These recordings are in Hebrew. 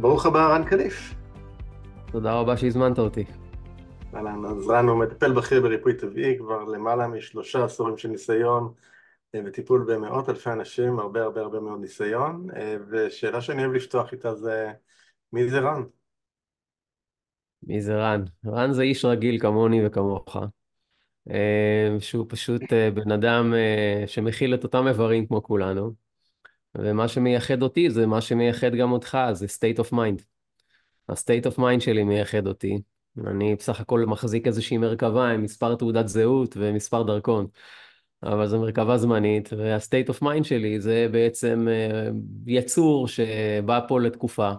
ברוך הבא רן קליף. תודה רבה שהזמנת אותי. אהלן, אז רן הוא מטפל בכיר בריפוי טבעי כבר למעלה משלושה עשורים של ניסיון אה, וטיפול במאות אלפי אנשים, הרבה הרבה הרבה מאוד ניסיון, אה, ושאלה שאני אוהב לפתוח איתה זה מי זה רן? מי זה רן? רן זה איש רגיל כמוני וכמוך, אה, שהוא פשוט בן אדם שמכיל את אותם איברים כמו כולנו, ומה שמייחד אותי זה מה שמייחד גם אותך, זה state of mind. ה-state of mind שלי מייחד אותי. אני בסך הכל מחזיק איזושהי מרכבה עם מספר תעודת זהות ומספר דרכון, אבל זו מרכבה זמנית, וה-state of mind שלי זה בעצם אה, יצור שבא פה לתקופה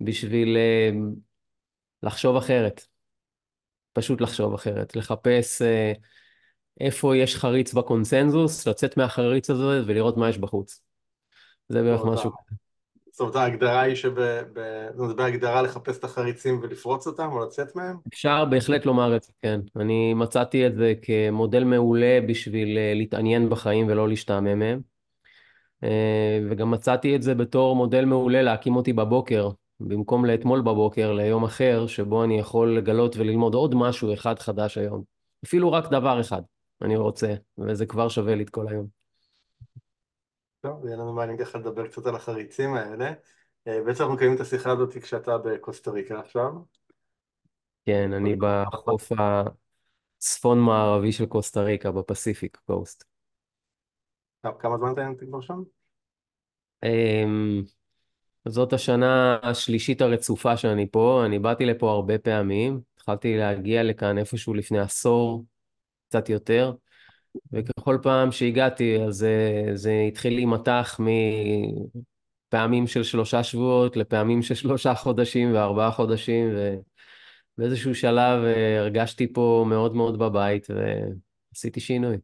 בשביל אה, לחשוב אחרת. פשוט לחשוב אחרת, לחפש אה, איפה יש חריץ בקונסנזוס, לצאת מהחריץ הזה ולראות מה יש בחוץ. זה בערך משהו. זאת אומרת ההגדרה היא שבהגדרה לחפש את החריצים ולפרוץ אותם או לצאת מהם? אפשר בהחלט לומר את זה, כן. אני מצאתי את זה כמודל מעולה בשביל אה, להתעניין בחיים ולא להשתעמם מהם. אה, וגם מצאתי את זה בתור מודל מעולה להקים אותי בבוקר, במקום לאתמול בבוקר, ליום אחר, שבו אני יכול לגלות וללמוד עוד משהו אחד חדש היום. אפילו רק דבר אחד אני רוצה, וזה כבר שווה לי את כל היום. טוב, יהיה לנו מעניין ככה לדבר קצת על החריצים האלה. אה, בעצם אנחנו מקיימים את השיחה הזאת כשאתה בקוסטה ריקה עכשיו. כן, אני בחוף הצפון-מערבי של קוסטה ריקה, בפסיפיק קוסט. כמה זמן אתה כבר שם? אמ, זאת השנה השלישית הרצופה שאני פה, אני באתי לפה הרבה פעמים, התחלתי להגיע לכאן איפשהו לפני עשור, קצת יותר. וככל פעם שהגעתי, אז זה, זה התחיל להימתח מפעמים של שלושה שבועות לפעמים של שלושה חודשים וארבעה חודשים, ובאיזשהו שלב אה, הרגשתי פה מאוד מאוד בבית ועשיתי שינוי.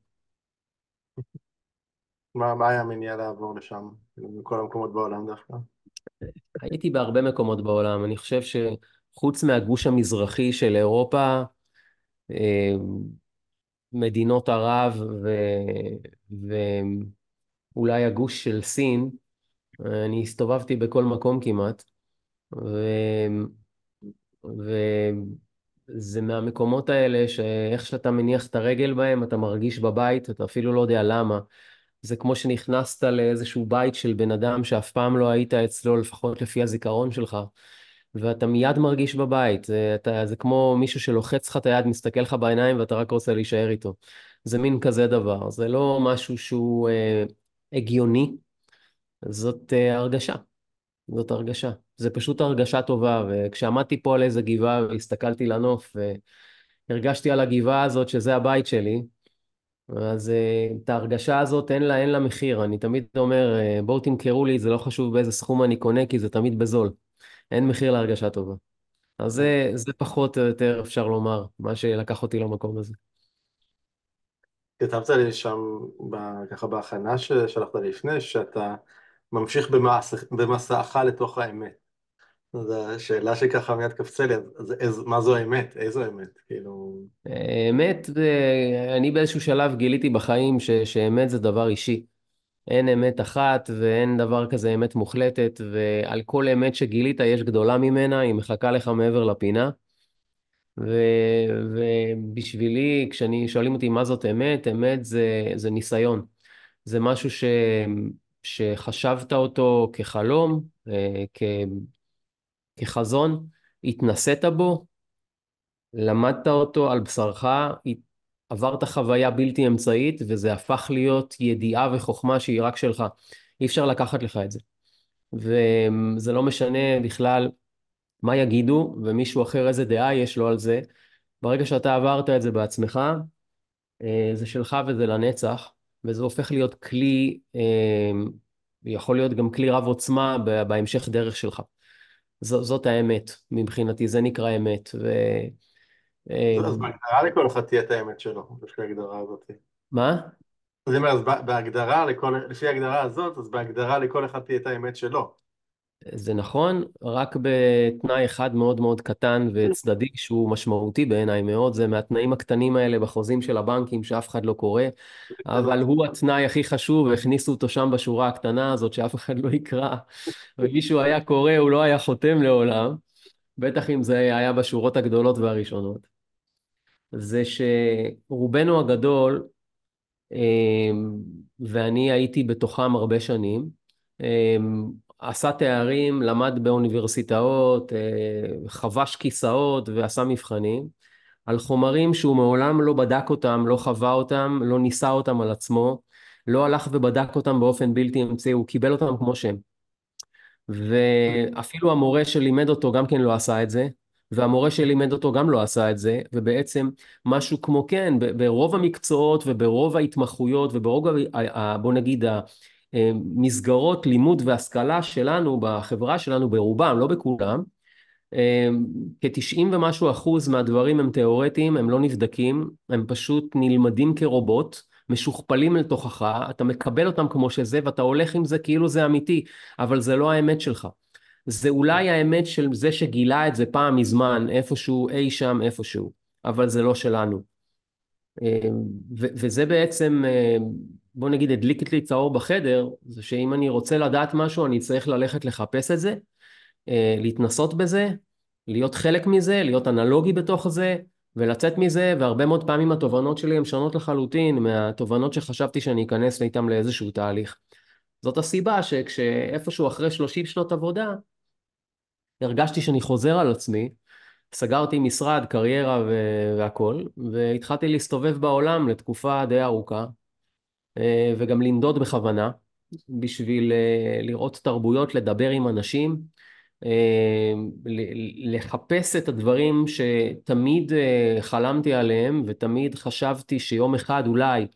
מה, מה היה המניע לעבור לשם, מכל המקומות בעולם דווקא? הייתי בהרבה מקומות בעולם. אני חושב שחוץ מהגוש המזרחי של אירופה, אה, מדינות ערב ו... ואולי הגוש של סין, אני הסתובבתי בכל מקום כמעט, ו... וזה מהמקומות האלה שאיך שאתה מניח את הרגל בהם, אתה מרגיש בבית, אתה אפילו לא יודע למה. זה כמו שנכנסת לאיזשהו בית של בן אדם שאף פעם לא היית אצלו, לפחות לפי הזיכרון שלך. ואתה מיד מרגיש בבית, זה, אתה, זה כמו מישהו שלוחץ לך את היד, מסתכל לך בעיניים ואתה רק רוצה להישאר איתו. זה מין כזה דבר, זה לא משהו שהוא אה, הגיוני, זאת אה, הרגשה, זאת הרגשה. זה פשוט הרגשה טובה, וכשעמדתי פה על איזה גבעה והסתכלתי לנוף והרגשתי על הגבעה הזאת שזה הבית שלי, אז אה, את ההרגשה הזאת אין לה, אין לה מחיר, אני תמיד אומר אה, בואו תמכרו לי, זה לא חשוב באיזה סכום אני קונה כי זה תמיד בזול. אין מחיר להרגשה טובה. אז זה, זה פחות או יותר, אפשר לומר, מה שלקח אותי למקום הזה. כתבת לי שם, ככה בהכנה ששלחת לי לפני, שאתה ממשיך במס, במסעך לתוך האמת. זו שאלה שככה מיד קפצה לי, אז אז מה זו האמת? איזו אמת? כאילו... אמת, אני באיזשהו שלב גיליתי בחיים ש, שאמת זה דבר אישי. אין אמת אחת ואין דבר כזה אמת מוחלטת, ועל כל אמת שגילית יש גדולה ממנה, היא מחכה לך מעבר לפינה. ו, ובשבילי, כשאני שואלים אותי מה זאת אמת, אמת זה, זה ניסיון. זה משהו שחשבת אותו כחלום, כ... כחזון, התנסית בו, למדת אותו על בשרך, עברת חוויה בלתי אמצעית, וזה הפך להיות ידיעה וחוכמה שהיא רק שלך. אי אפשר לקחת לך את זה. וזה לא משנה בכלל מה יגידו, ומישהו אחר איזה דעה יש לו על זה. ברגע שאתה עברת את זה בעצמך, אה, זה שלך וזה לנצח, וזה הופך להיות כלי, אה, יכול להיות גם כלי רב עוצמה בהמשך דרך שלך. זאת האמת מבחינתי, זה נקרא אמת. ו... אה, אז בהגדרה לכל אחד תהיה את האמת שלו, לפי ההגדרה הזאת. מה? אז אומר, אז בהגדרה, לכל, לפי ההגדרה הזאת, אז בהגדרה לכל אחד תהיה את האמת שלו. זה נכון, רק בתנאי אחד מאוד מאוד קטן וצדדי, שהוא משמעותי בעיניי מאוד, זה מהתנאים הקטנים האלה בחוזים של הבנקים שאף אחד לא קורא, אבל הוא התנאי הכי חשוב, הכניסו אותו שם בשורה הקטנה הזאת שאף אחד לא יקרא, ומישהו היה קורא, הוא לא היה חותם לעולם, בטח אם זה היה בשורות הגדולות והראשונות. זה שרובנו הגדול, אמ, ואני הייתי בתוכם הרבה שנים, אמ, עשה תארים, למד באוניברסיטאות, אה, חבש כיסאות ועשה מבחנים על חומרים שהוא מעולם לא בדק אותם, לא חווה אותם, לא ניסה אותם על עצמו, לא הלך ובדק אותם באופן בלתי אמצעי, הוא קיבל אותם כמו שהם. ואפילו המורה שלימד אותו גם כן לא עשה את זה, והמורה שלימד אותו גם לא עשה את זה, ובעצם משהו כמו כן, ברוב המקצועות וברוב ההתמחויות וברוב, בוא נגיד, המסגרות לימוד והשכלה שלנו בחברה שלנו, ברובם, לא בכולם, כ-90 ומשהו אחוז מהדברים הם תיאורטיים, הם לא נבדקים, הם פשוט נלמדים כרובוט, משוכפלים לתוכך, אתה מקבל אותם כמו שזה ואתה הולך עם זה כאילו זה אמיתי, אבל זה לא האמת שלך. זה אולי האמת של זה שגילה את זה פעם מזמן, איפשהו, אי שם, איפשהו, אבל זה לא שלנו. וזה בעצם, בוא נגיד, הדליק לי את האור בחדר, זה שאם אני רוצה לדעת משהו, אני צריך ללכת לחפש את זה, להתנסות בזה, להיות חלק מזה, להיות אנלוגי בתוך זה, ולצאת מזה, והרבה מאוד פעמים התובנות שלי הן שונות לחלוטין מהתובנות שחשבתי שאני אכנס איתן לאיזשהו תהליך. זאת הסיבה שכשאיפשהו אחרי 30 שנות עבודה, הרגשתי שאני חוזר על עצמי, סגרתי משרד, קריירה והכול, והתחלתי להסתובב בעולם לתקופה די ארוכה, אה, וגם לנדוד בכוונה, בשביל אה, לראות תרבויות, לדבר עם אנשים, אה, לחפש את הדברים שתמיד חלמתי עליהם ותמיד חשבתי שיום אחד אולי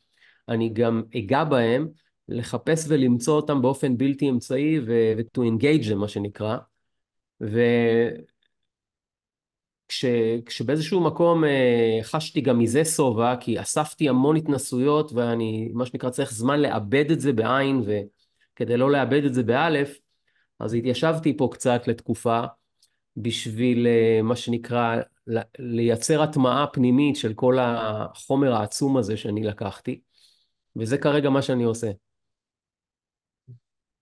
אני גם אגע בהם, לחפש ולמצוא אותם באופן בלתי אמצעי ו-to engage them מה שנקרא. וכשבאיזשהו מקום אה, חשתי גם מזה שובע, כי אספתי המון התנסויות ואני, מה שנקרא, צריך זמן לעבד את זה בעין, וכדי לא לאבד את זה באלף, אז התיישבתי פה קצת לתקופה בשביל אה, מה שנקרא לייצר הטמעה פנימית של כל החומר העצום הזה שאני לקחתי, וזה כרגע מה שאני עושה.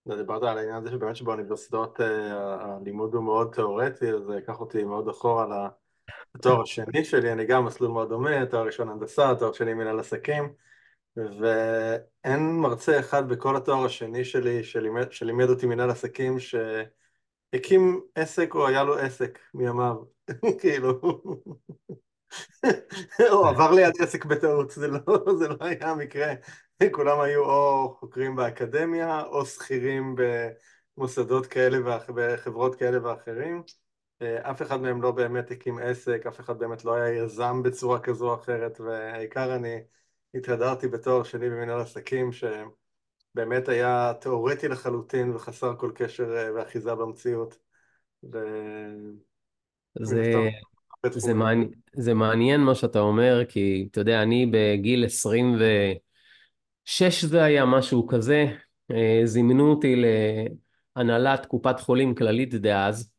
דיברת על העניין הזה שבאמת שבאוניברסיטאות אה, הלימוד הוא מאוד תיאורטי, אז זה ייקח אותי מאוד אחורה לתואר השני שלי, אני גם מסלול מאוד דומה, תואר ראשון הנדסה, תואר שני מנהל עסקים, ואין מרצה אחד בכל התואר השני שלי שלימד, שלימד אותי מנהל עסקים שהקים עסק או היה לו עסק מימיו, כאילו, הוא עבר ליד עסק בטעות, זה לא, זה לא היה המקרה. כולם היו או חוקרים באקדמיה או שכירים במוסדות כאלה ובחברות כאלה ואחרים. אף אחד מהם לא באמת הקים עסק, אף אחד באמת לא היה יזם בצורה כזו או אחרת, והעיקר אני התהדרתי בתואר שני במנהל עסקים שבאמת היה תיאורטי לחלוטין וחסר כל קשר ואחיזה במציאות. ו... זה... זה, מעניין, זה מעניין מה שאתה אומר, כי אתה יודע, אני בגיל 26 זה היה משהו כזה, אה, זימנו אותי להנהלת קופת חולים כללית דאז,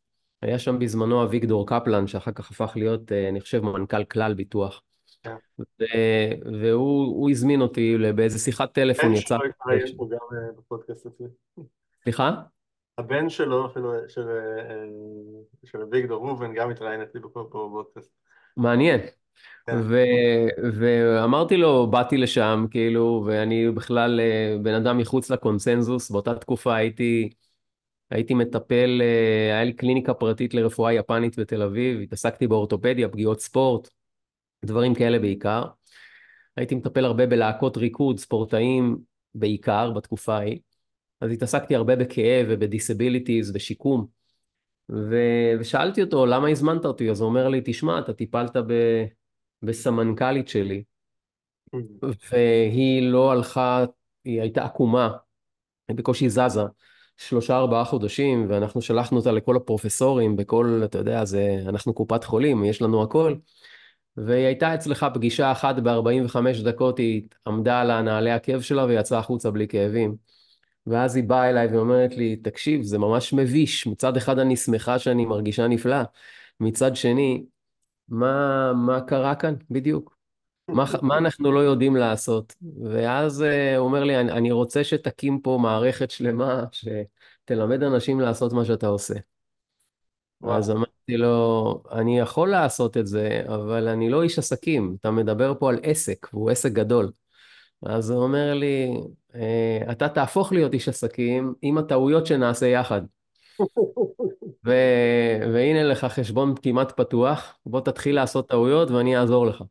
היה שם בזמנו אביגדור קפלן, שאחר כך הפך להיות, אה, אני חושב, מנכ"ל כלל ביטוח. כן. והוא הזמין אותי באיזה שיחת טלפון, יצא... סליחה? הבן שלו, של, של, של אביגדור ראובן, גם התראיין אצלי בפודקאסט. מעניין. כן. ו, ואמרתי לו, באתי לשם, כאילו, ואני בכלל אה, בן אדם מחוץ לקונסנזוס. באותה תקופה הייתי, הייתי מטפל, אה, היה לי קליניקה פרטית לרפואה יפנית בתל אביב, התעסקתי באורתופדיה, פגיעות ספורט, דברים כאלה בעיקר. הייתי מטפל הרבה בלהקות ריקוד, ספורטאים בעיקר בתקופה ההיא. אז התעסקתי הרבה בכאב ובדיסביליטיז ושיקום. ו... ושאלתי אותו, למה הזמנת אותי? אז הוא אומר לי, תשמע, אתה טיפלת ב... בסמנכ"לית שלי, והיא לא הלכה, היא הייתה עקומה, היא בקושי זזה, שלושה ארבעה חודשים, ואנחנו שלחנו אותה לכל הפרופסורים, בכל, אתה יודע, זה, אנחנו קופת חולים, יש לנו הכל. והיא הייתה אצלך פגישה אחת ב-45 דקות, היא עמדה על הנעלי עקב שלה ויצאה החוצה בלי כאבים. ואז היא באה אליי ואומרת לי, תקשיב, זה ממש מביש. מצד אחד אני שמחה שאני מרגישה נפלא, מצד שני, מה, מה קרה כאן בדיוק? מה, מה אנחנו לא יודעים לעשות? ואז uh, הוא אומר לי, אני, אני רוצה שתקים פה מערכת שלמה שתלמד אנשים לעשות מה שאתה עושה. וואו. אז אמרתי לו, אני יכול לעשות את זה, אבל אני לא איש עסקים. אתה מדבר פה על עסק, והוא עסק גדול. אז הוא אומר לי, אה, אתה תהפוך להיות איש עסקים עם הטעויות שנעשה יחד. ו... והנה לך חשבון כמעט פתוח, בוא תתחיל לעשות טעויות ואני אעזור לך.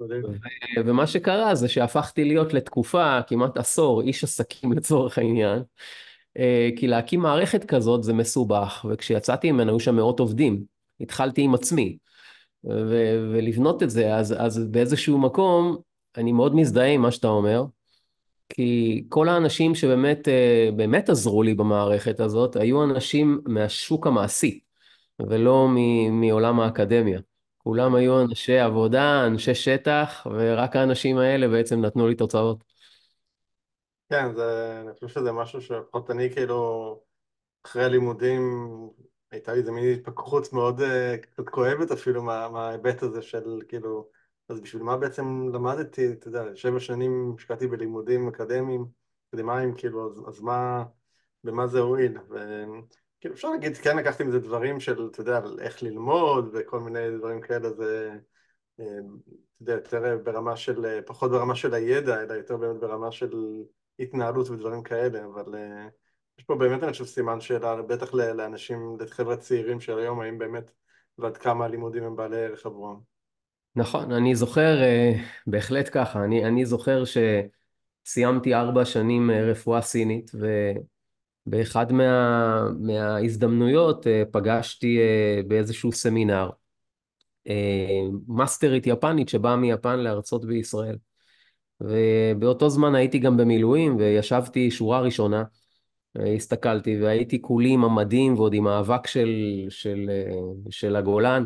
ו... ומה שקרה זה שהפכתי להיות לתקופה, כמעט עשור, איש עסקים לצורך העניין, אה, כי להקים מערכת כזאת זה מסובך, וכשיצאתי ממנו היו שם מאות עובדים. התחלתי עם עצמי, ו... ולבנות את זה, אז, אז באיזשהו מקום, אני מאוד מזדהה עם מה שאתה אומר, כי כל האנשים שבאמת אה, באמת עזרו לי במערכת הזאת, היו אנשים מהשוק המעשי, ולא מעולם האקדמיה. כולם היו אנשי עבודה, אנשי שטח, ורק האנשים האלה בעצם נתנו לי תוצאות. כן, זה, אני חושב שזה משהו שלפחות אני כאילו, אחרי הלימודים, הייתה לי איזה מין התפכחות מאוד אה, קצת כואבת אפילו מההיבט הזה של כאילו, אז בשביל מה בעצם למדתי, אתה יודע, שבע שנים השקעתי בלימודים אקדמיים, אקדמיים, כאילו, אז, אז מה, במה זה הועיל? וכאילו אפשר להגיד, כן לקחתי מזה דברים של, אתה יודע, איך ללמוד וכל מיני דברים כאלה, זה, אה, אתה יודע, יותר ברמה של, פחות ברמה של הידע, אלא יותר באמת ברמה של התנהלות ודברים כאלה, אבל אה, יש פה באמת, אני חושב, סימן שאלה, בטח לאנשים, לחבר'ה צעירים של היום, האם באמת ועד כמה הלימודים הם בעלי ערך עבורם. נכון, אני זוכר, אה, בהחלט ככה, אני, אני זוכר שסיימתי ארבע שנים אה, רפואה סינית, ובאחד מה, מההזדמנויות אה, פגשתי באיזשהו סמינר מאסטרית יפנית שבאה מיפן להרצות בישראל. ובאותו זמן הייתי גם במילואים וישבתי שורה ראשונה, הסתכלתי והייתי כולי עם המדים ועוד עם האבק של, של, של הגולן.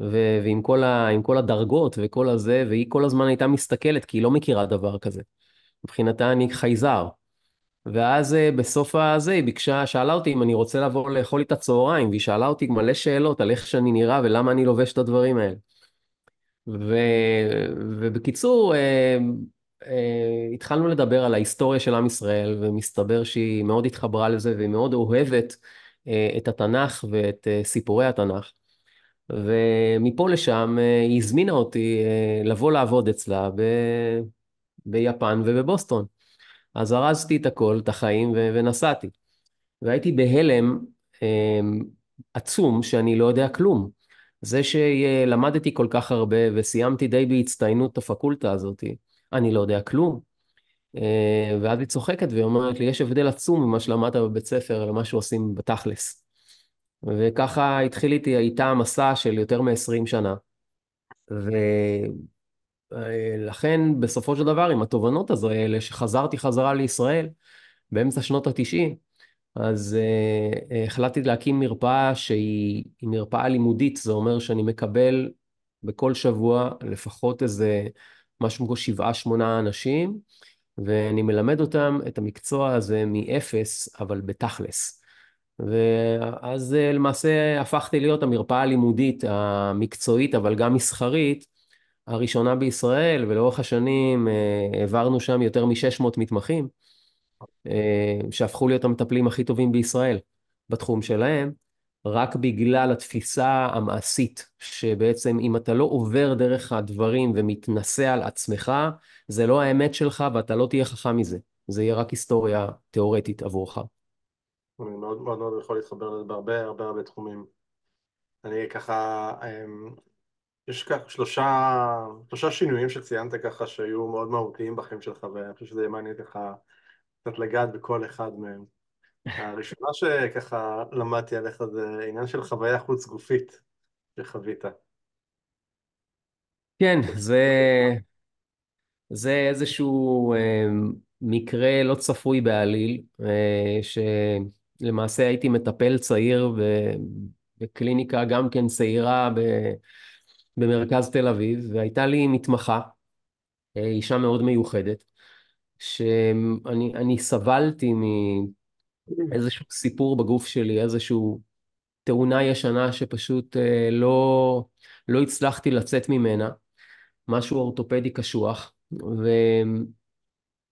ו- ועם כל, ה- כל הדרגות וכל הזה, והיא כל הזמן הייתה מסתכלת, כי היא לא מכירה דבר כזה. מבחינתה אני חייזר. ואז אה, בסוף הזה היא ביקשה, שאלה אותי אם אני רוצה לבוא לאכול איתה צהריים, והיא שאלה אותי מלא שאלות על איך שאני נראה ולמה אני לובש את הדברים האלה. ו... ובקיצור, אה, אה, התחלנו לדבר על ההיסטוריה של עם ישראל, ומסתבר שהיא מאוד התחברה לזה, והיא מאוד אוהבת את התנ"ך ואת סיפורי התנ"ך. ומפה לשם אה, היא הזמינה אותי אה, לבוא לעבוד אצלה ב... ביפן ובבוסטון. אז ארזתי את הכל, את החיים, ו... ונסעתי. והייתי בהלם אה, עצום שאני לא יודע כלום. זה שלמדתי כל כך הרבה וסיימתי די בהצטיינות את הפקולטה הזאת, אני לא יודע כלום. ואז היא צוחקת והיא אומרת לי, יש הבדל עצום ממה שלמדת בבית ספר למה שעושים בתכלס. וככה התחיל איתי איתה מסע של יותר מ-20 שנה. ולכן בסופו של דבר עם התובנות האלה שחזרתי חזרה לישראל באמצע שנות ה-90, אז uh, החלטתי להקים מרפאה שהיא מרפאה לימודית, זה אומר שאני מקבל בכל שבוע לפחות איזה משהו כמו שבעה שמונה אנשים, ואני מלמד אותם את המקצוע הזה מאפס, אבל בתכלס. ואז אה, למעשה הפכתי להיות המרפאה הלימודית המקצועית, אבל גם מסחרית, הראשונה בישראל, ולאורך השנים אה, העברנו שם יותר מ-600 מתמחים, אה, שהפכו להיות המטפלים הכי טובים בישראל בתחום שלהם, רק בגלל התפיסה המעשית, שבעצם אם אתה לא עובר דרך הדברים ומתנשא על עצמך, זה לא האמת שלך ואתה לא תהיה חכם מזה. זה יהיה רק היסטוריה תיאורטית עבורך. אני מאוד מאוד מאוד יכול להתחבר לזה בהרבה הרבה הרבה תחומים. אני ככה, אמ, יש ככה שלושה, שלושה שינויים שציינת ככה שהיו מאוד מהותיים בחיים שלך ואני חושב שזה יהיה מעניין ככה קצת לגעת בכל אחד מהם. הראשונה שככה למדתי עליך זה עניין של חוויה חוץ גופית שחווית. כן, זה, זה איזשהו אה, מקרה לא צפוי בעליל, אה, שלמעשה הייתי מטפל צעיר בקליניקה גם כן צעירה ב, במרכז תל אביב, והייתה לי מתמחה, אה, אישה מאוד מיוחדת, שאני אני סבלתי מאיזשהו סיפור בגוף שלי, איזשהו תאונה ישנה שפשוט אה, לא, לא הצלחתי לצאת ממנה, משהו אורתופדי קשוח,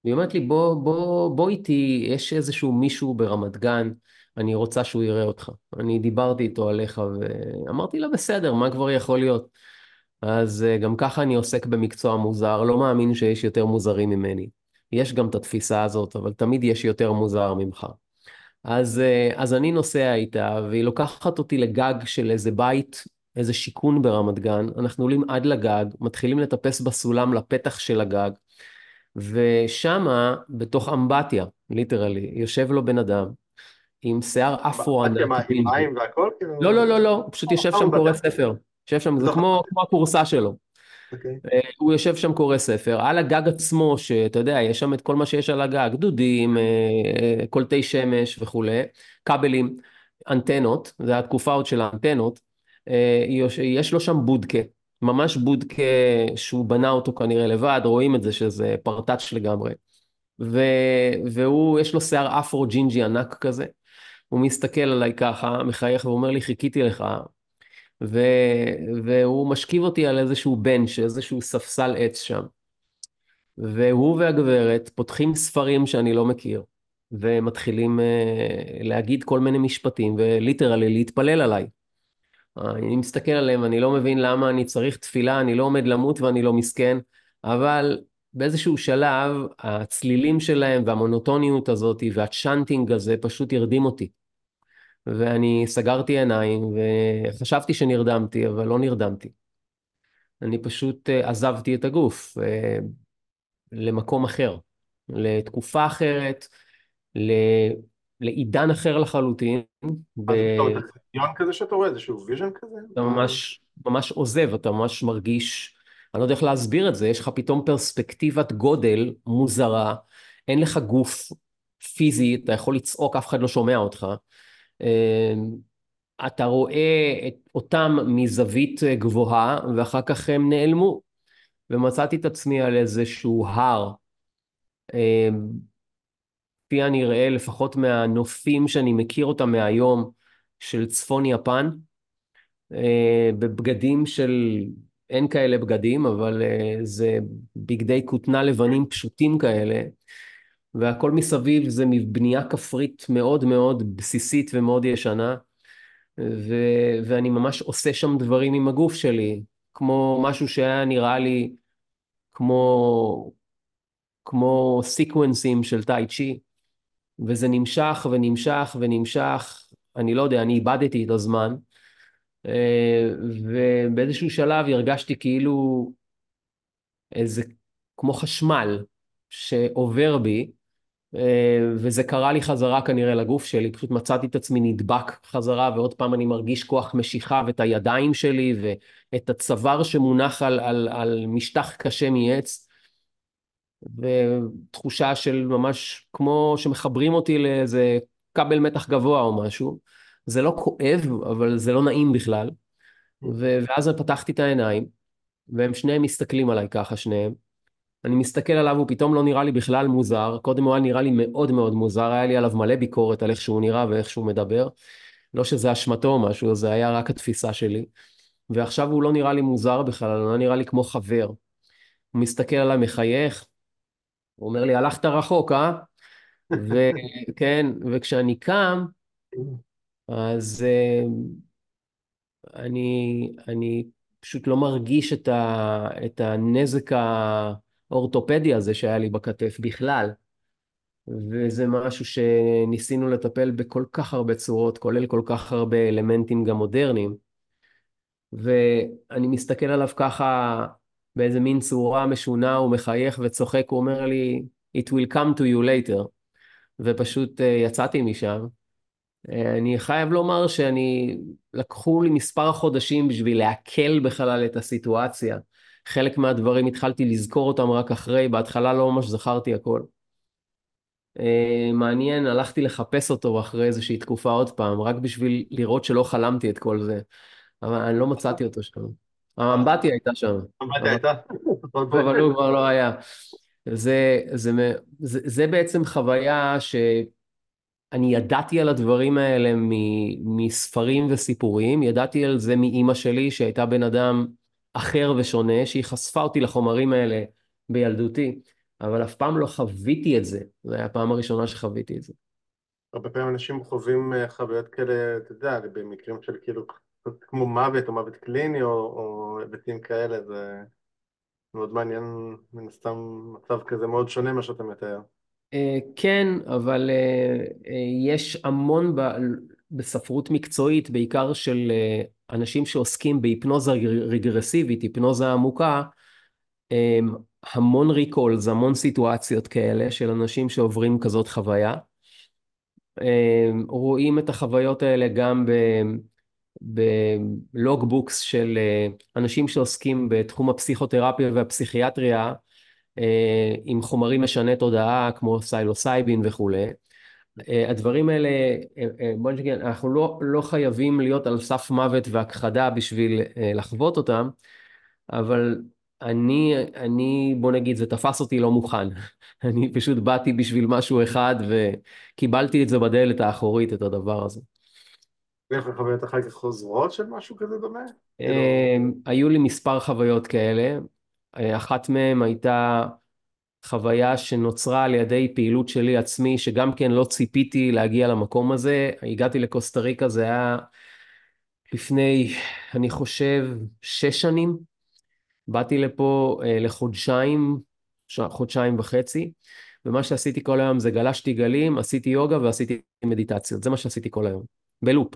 והיא אומרת לי, בוא, בוא, בוא איתי, יש איזשהו מישהו ברמת גן, אני רוצה שהוא יראה אותך. אני דיברתי איתו עליך ואמרתי לה, בסדר, מה כבר יכול להיות? אז אה, גם ככה אני עוסק במקצוע מוזר, לא מאמין שיש יותר מוזרים ממני. יש גם את התפיסה הזאת, אבל תמיד יש יותר מוזר ממך. אז, אה, אז אני נוסע איתה, והיא לוקחת אותי לגג של איזה בית, איזה שיכון ברמת גן. אנחנו עולים עד לגג, מתחילים לטפס בסולם לפתח של הגג, ושמה, בתוך אמבטיה, ליטרלי, יושב לו בן אדם, עם שיער אפרו ענק. עם מים והכל? כאילו? לא, לא, לא, לא, פשוט יושב שם קורא ספר. יושב שם, זה כמו הכורסה שלו. אוקיי. אה, הוא יושב שם קורא ספר, על הגג עצמו, שאתה יודע, יש שם את כל מה שיש על הגג, דודים, אה, אה, קולטי שמש וכולי, כבלים, אנטנות, זה התקופה עוד של האנטנות, יש לו שם בודקה, ממש בודקה שהוא בנה אותו כנראה לבד, רואים את זה שזה פרטאץ' לגמרי. ו... והוא, יש לו שיער אפרו ג'ינג'י ענק כזה, הוא מסתכל עליי ככה, מחייך ואומר לי, חיכיתי לך, ו... והוא משכיב אותי על איזשהו בנץ', איזשהו ספסל עץ שם. והוא והגברת פותחים ספרים שאני לא מכיר, ומתחילים uh, להגיד כל מיני משפטים, וליטרלי להתפלל עליי. אני מסתכל עליהם, אני לא מבין למה אני צריך תפילה, אני לא עומד למות ואני לא מסכן, אבל באיזשהו שלב הצלילים שלהם והמונוטוניות הזאת וה chanting הזה פשוט הרדים אותי. ואני סגרתי עיניים וחשבתי שנרדמתי, אבל לא נרדמתי. אני פשוט אה, עזבתי את הגוף אה, למקום אחר, לתקופה אחרת, לעידן אחר לחלוטין. אז אתה חיזיון כזה שאתה רואה, איזשהו vision כזה? אתה ממש, ממש עוזב, אתה ממש מרגיש, אני לא יודע איך להסביר את זה, יש לך פתאום פרספקטיבת גודל מוזרה, אין לך גוף פיזי, אתה יכול לצעוק, אף אחד לא שומע אותך. אמ, אתה רואה את אותם מזווית גבוהה ואחר כך הם נעלמו ומצאתי את עצמי על איזשהו הר אמ, כפי הנראה לפחות מהנופים שאני מכיר אותם מהיום של צפון יפן אה, בבגדים של אין כאלה בגדים אבל אה, זה בגדי כותנה לבנים פשוטים כאלה והכל מסביב זה מבנייה כפרית מאוד מאוד בסיסית ומאוד ישנה, ו, ואני ממש עושה שם דברים עם הגוף שלי, כמו משהו שהיה נראה לי כמו, כמו סיקוונסים של טאי צ'י, וזה נמשך ונמשך ונמשך, אני לא יודע, אני איבדתי את הזמן, אה, ובאיזשהו שלב הרגשתי כאילו איזה, כמו חשמל שעובר בי, אה, וזה קרה לי חזרה כנראה לגוף שלי, פשוט מצאתי את עצמי נדבק חזרה ועוד פעם אני מרגיש כוח משיכה ואת הידיים שלי ואת הצוואר שמונח על, על, על משטח קשה מעץ ותחושה של ממש כמו שמחברים אותי לאיזה כבל מתח גבוה או משהו. זה לא כואב אבל זה לא נעים בכלל ואז פתחתי את העיניים והם שניהם מסתכלים עליי ככה שניהם אני מסתכל עליו, הוא פתאום לא נראה לי בכלל מוזר, קודם הוא היה נראה לי מאוד מאוד מוזר, היה לי עליו מלא ביקורת על איך שהוא נראה ואיך שהוא מדבר. לא שזה אשמתו או משהו, זה היה רק התפיסה שלי. ועכשיו הוא לא נראה לי מוזר בכלל, הוא לא נראה לי כמו חבר. הוא מסתכל עליי, מחייך, הוא אומר לי, הלכת רחוק, אה? וכן, וכשאני קם, אז אה, אני, אני פשוט לא מרגיש את, ה, את הנזק האורתופדי הזה שהיה לי בכתף בכלל. וזה משהו שניסינו לטפל בכל כך הרבה צורות, כולל כל כך הרבה אלמנטים גם מודרניים. ואני מסתכל עליו ככה באיזה מין צורה משונה, הוא מחייך וצוחק, הוא אומר לי, It will come to you later. ופשוט אה, יצאתי משם. אה, אני חייב לומר שאני, לקחו לי מספר חודשים בשביל לעכל בכלל את הסיטואציה. חלק מהדברים התחלתי לזכור אותם רק אחרי, בהתחלה לא ממש זכרתי הכל. אה, מעניין, הלכתי לחפש אותו אחרי איזושהי תקופה עוד פעם, רק בשביל לראות שלא חלמתי את כל זה. אבל אני לא מצאתי אותו שם. האמבטיה הייתה שם. האמבטיה הייתה? אבל הוא כבר לא היה. זה, זה, זה, זה בעצם חוויה שאני ידעתי על הדברים האלה מספרים וסיפורים, ידעתי על זה מאימא שלי שהייתה בן אדם אחר ושונה, שהיא חשפה אותי לחומרים האלה בילדותי, אבל אף פעם לא חוויתי את זה, זו הייתה הפעם הראשונה שחוויתי את זה. הרבה פעמים אנשים חווים אה, חוויות כאלה, אתה יודע, במקרים של כאילו כמו מוות או מוות קליני או, היבטים כאלה, זה מאוד מעניין, מן הסתם מצב כזה מאוד שונה ממה שאתה מתאר. אה, כן, אבל אה, אה, יש המון בספרות מקצועית, בעיקר של אנשים שעוסקים בהיפנוזה רגרסיבית, היפנוזה עמוקה, המון ריקולס, המון סיטואציות כאלה של אנשים שעוברים כזאת חוויה. רואים את החוויות האלה גם בלוגבוקס של אנשים שעוסקים בתחום הפסיכותרפיה והפסיכיאטריה, אה, עם חומרים משני תודעה כמו סיילוסייבין וכולי. אה, הדברים האלה, אה, בוא נגיד, אנחנו לא, לא חייבים להיות על סף מוות והכחדה בשביל לחוות אותם, אבל אני, אני, בוא נגיד, זה תפס אותי לא מוכן. אני פשוט באתי בשביל משהו אחד וקיבלתי את זה בדלת האחורית, את הדבר הזה. ואיך חוויות אחר כך חוזרות של משהו כזה דומה? כאילו- היו לי מספר חוויות כאלה. אה, אחת מהן הייתה חוויה שנוצרה על ידי פעילות שלי עצמי, שגם כן לא ציפיתי להגיע למקום הזה. הגעתי לקוסטה ריקה, זה היה לפני, אני חושב, שש שנים. באתי לפה אה, לחודשיים, חודשיים וחצי, ומה שעשיתי כל היום זה גלשתי גלים, עשיתי יוגה ועשיתי מדיטציות. זה מה שעשיתי כל היום, בלופ.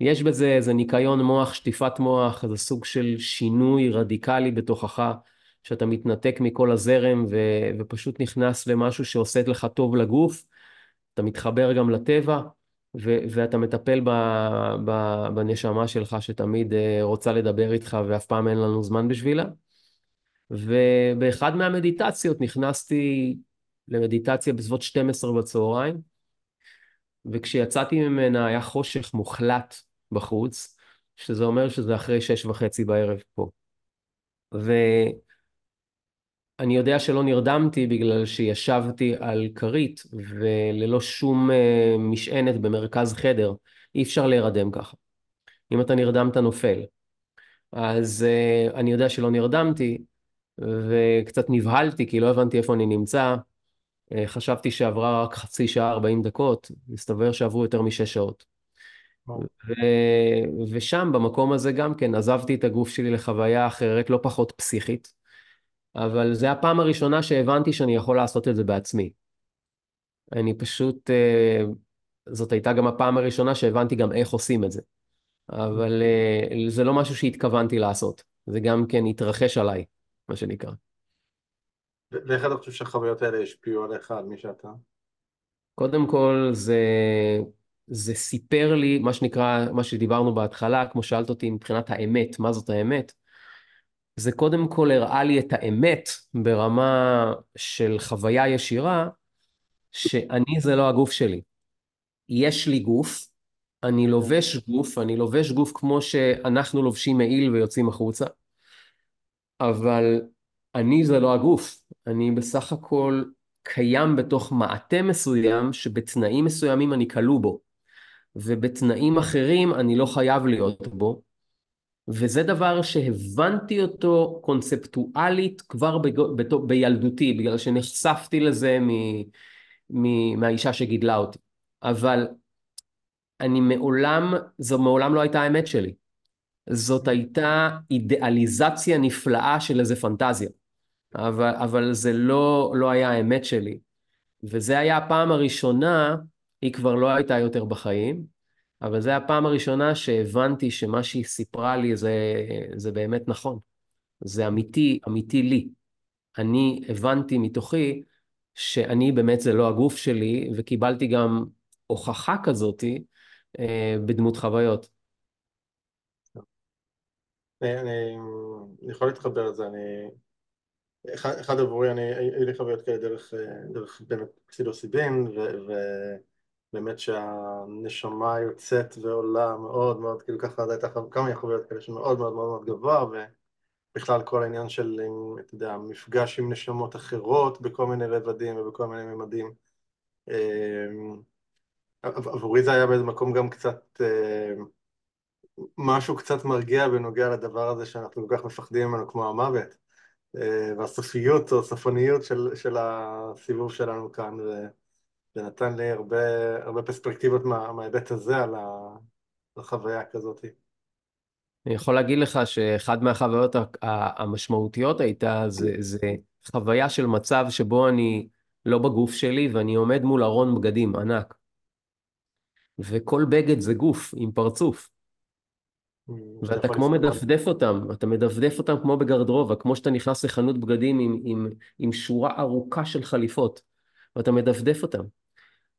יש בזה איזה ניקיון מוח, שטיפת מוח, איזה סוג של שינוי רדיקלי בתוכך. שאתה מתנתק מכל הזרם ו, ופשוט נכנס למשהו שעושה לך טוב לגוף, אתה מתחבר גם לטבע, ו, ואתה מטפל ב, ב, בנשמה שלך שתמיד אה, רוצה לדבר איתך ואף פעם אין לנו זמן בשבילה. ובאחד מהמדיטציות נכנסתי למדיטציה בסביבות 12 בצהריים, וכשיצאתי ממנה היה חושך מוחלט בחוץ, שזה אומר שזה אחרי שש וחצי בערב פה. ו... אני יודע שלא נרדמתי בגלל שישבתי על כרית וללא שום uh, משענת במרכז חדר. אי אפשר להירדם ככה. אם אתה נרדם אתה נופל. אז uh, אני יודע שלא נרדמתי וקצת נבהלתי כי לא הבנתי איפה אני נמצא. Uh, חשבתי שעברה רק חצי שעה, 40 דקות, מסתבר שעברו יותר משש שעות. ו... ושם, במקום הזה גם כן, עזבתי את הגוף שלי לחוויה אחרת, לא פחות פסיכית. אבל זו הפעם הראשונה שהבנתי שאני יכול לעשות את זה בעצמי. אני פשוט, אה, זאת הייתה גם הפעם הראשונה שהבנתי גם איך עושים את זה. אבל אה, זה לא משהו שהתכוונתי לעשות, זה גם כן התרחש עליי, מה שנקרא. ואיך אתה חושב שהחוויות האלה השפיעו עליך, על מי שאתה? קודם כל, זה, זה סיפר לי, מה שנקרא, מה שדיברנו בהתחלה, כמו שאלת אותי מבחינת האמת, מה זאת האמת? זה קודם כל הראה לי את האמת ברמה של חוויה ישירה, שאני זה לא הגוף שלי. יש לי גוף, אני לובש גוף, אני לובש גוף כמו שאנחנו לובשים מעיל ויוצאים החוצה, אבל אני זה לא הגוף, אני בסך הכל קיים בתוך מעטה מסוים שבתנאים מסוימים אני כלוא בו, ובתנאים אחרים אני לא חייב להיות בו, וזה דבר שהבנתי אותו קונספטואלית כבר בג... בילדותי, בגלל שנחשפתי לזה מ... מ... מהאישה שגידלה אותי. אבל אני מעולם, זו מעולם לא הייתה האמת שלי. זאת הייתה אידיאליזציה נפלאה של איזה פנטזיה. אבל, אבל זה לא, לא היה האמת שלי. וזה היה הפעם הראשונה, היא כבר לא הייתה יותר בחיים, אבל זו הפעם הראשונה שהבנתי שמה שהיא סיפרה לי זה, זה באמת נכון. זה אמיתי, אמיתי לי. אני הבנתי מתוכי שאני באמת זה לא הגוף שלי, וקיבלתי גם הוכחה כזאתי אה, בדמות חוויות. אני, אני, אני יכול להתחבר לזה, אני... אחד, עבורי, אני, היו לי חוויות כאלה דרך, דרך באמת פסילוסיבין, ובאמת שהנשמה יוצאת ועולה מאוד מאוד, כאילו ככה הייתה כמה חוויות כאלה שמאוד מאוד מאוד מאוד גבוה, ובכלל כל העניין של, אתה יודע, מפגש עם נשמות אחרות בכל מיני רבדים ובכל מיני ממדים. אמ, עבורי זה היה באיזה מקום גם קצת, אה, משהו קצת מרגיע בנוגע לדבר הזה שאנחנו כל כך מפחדים ממנו כמו המוות. והסופיות או הסופניות של, של הסיבוב שלנו כאן, וזה נתן לי הרבה, הרבה פרספקטיבות מה, מההיבט הזה על החוויה כזאת. אני יכול להגיד לך שאחד מהחוויות המשמעותיות הייתה, זה, זה חוויה של מצב שבו אני לא בגוף שלי ואני עומד מול ארון בגדים ענק. וכל בגד זה גוף עם פרצוף. ואתה כמו מדפדף אותם, אתה מדפדף אותם כמו בגרדרובה, כמו שאתה נכנס לחנות בגדים עם, עם, עם שורה ארוכה של חליפות, ואתה מדפדף אותם.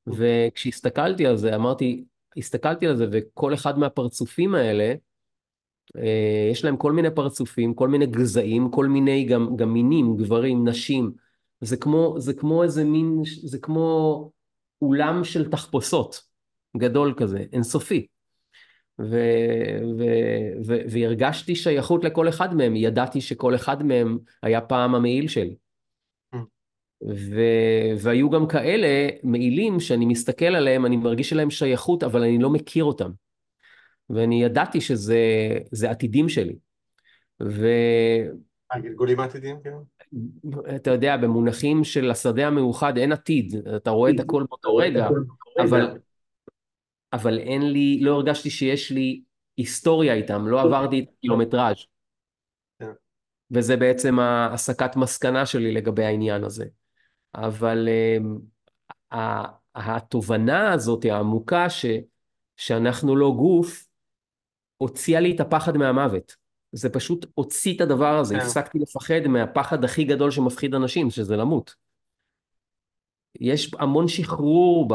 וכשהסתכלתי על זה, אמרתי, הסתכלתי על זה, וכל אחד מהפרצופים האלה, אה, יש להם כל מיני פרצופים, כל מיני גזעים, כל מיני גם, גם מינים, גברים, נשים. זה כמו, זה כמו איזה מין, זה כמו אולם של תחפושות, גדול כזה, אינסופי. ו, ו, ו, והרגשתי שייכות לכל אחד מהם, ידעתי שכל אחד מהם היה פעם המעיל שלי. Mm. ו, והיו גם כאלה מעילים שאני מסתכל עליהם, אני מרגיש עליהם שייכות, אבל אני לא מכיר אותם. ואני ידעתי שזה עתידים שלי. ו... הגלגולים עתידים, כן? אתה יודע, במונחים של השדה המאוחד אין עתיד, אתה רואה את הכל באותו רגע, אבל אבל אין לי, לא הרגשתי שיש לי היסטוריה איתם, לא עברתי את הקילומטראז'. כן. וזה בעצם הסקת מסקנה שלי לגבי העניין הזה. אבל uh, התובנה הזאת העמוקה ש, שאנחנו לא גוף, הוציאה לי את הפחד מהמוות. זה פשוט הוציא את הדבר הזה, כן. הפסקתי לפחד מהפחד הכי גדול שמפחיד אנשים, שזה למות. יש המון שחרור ב...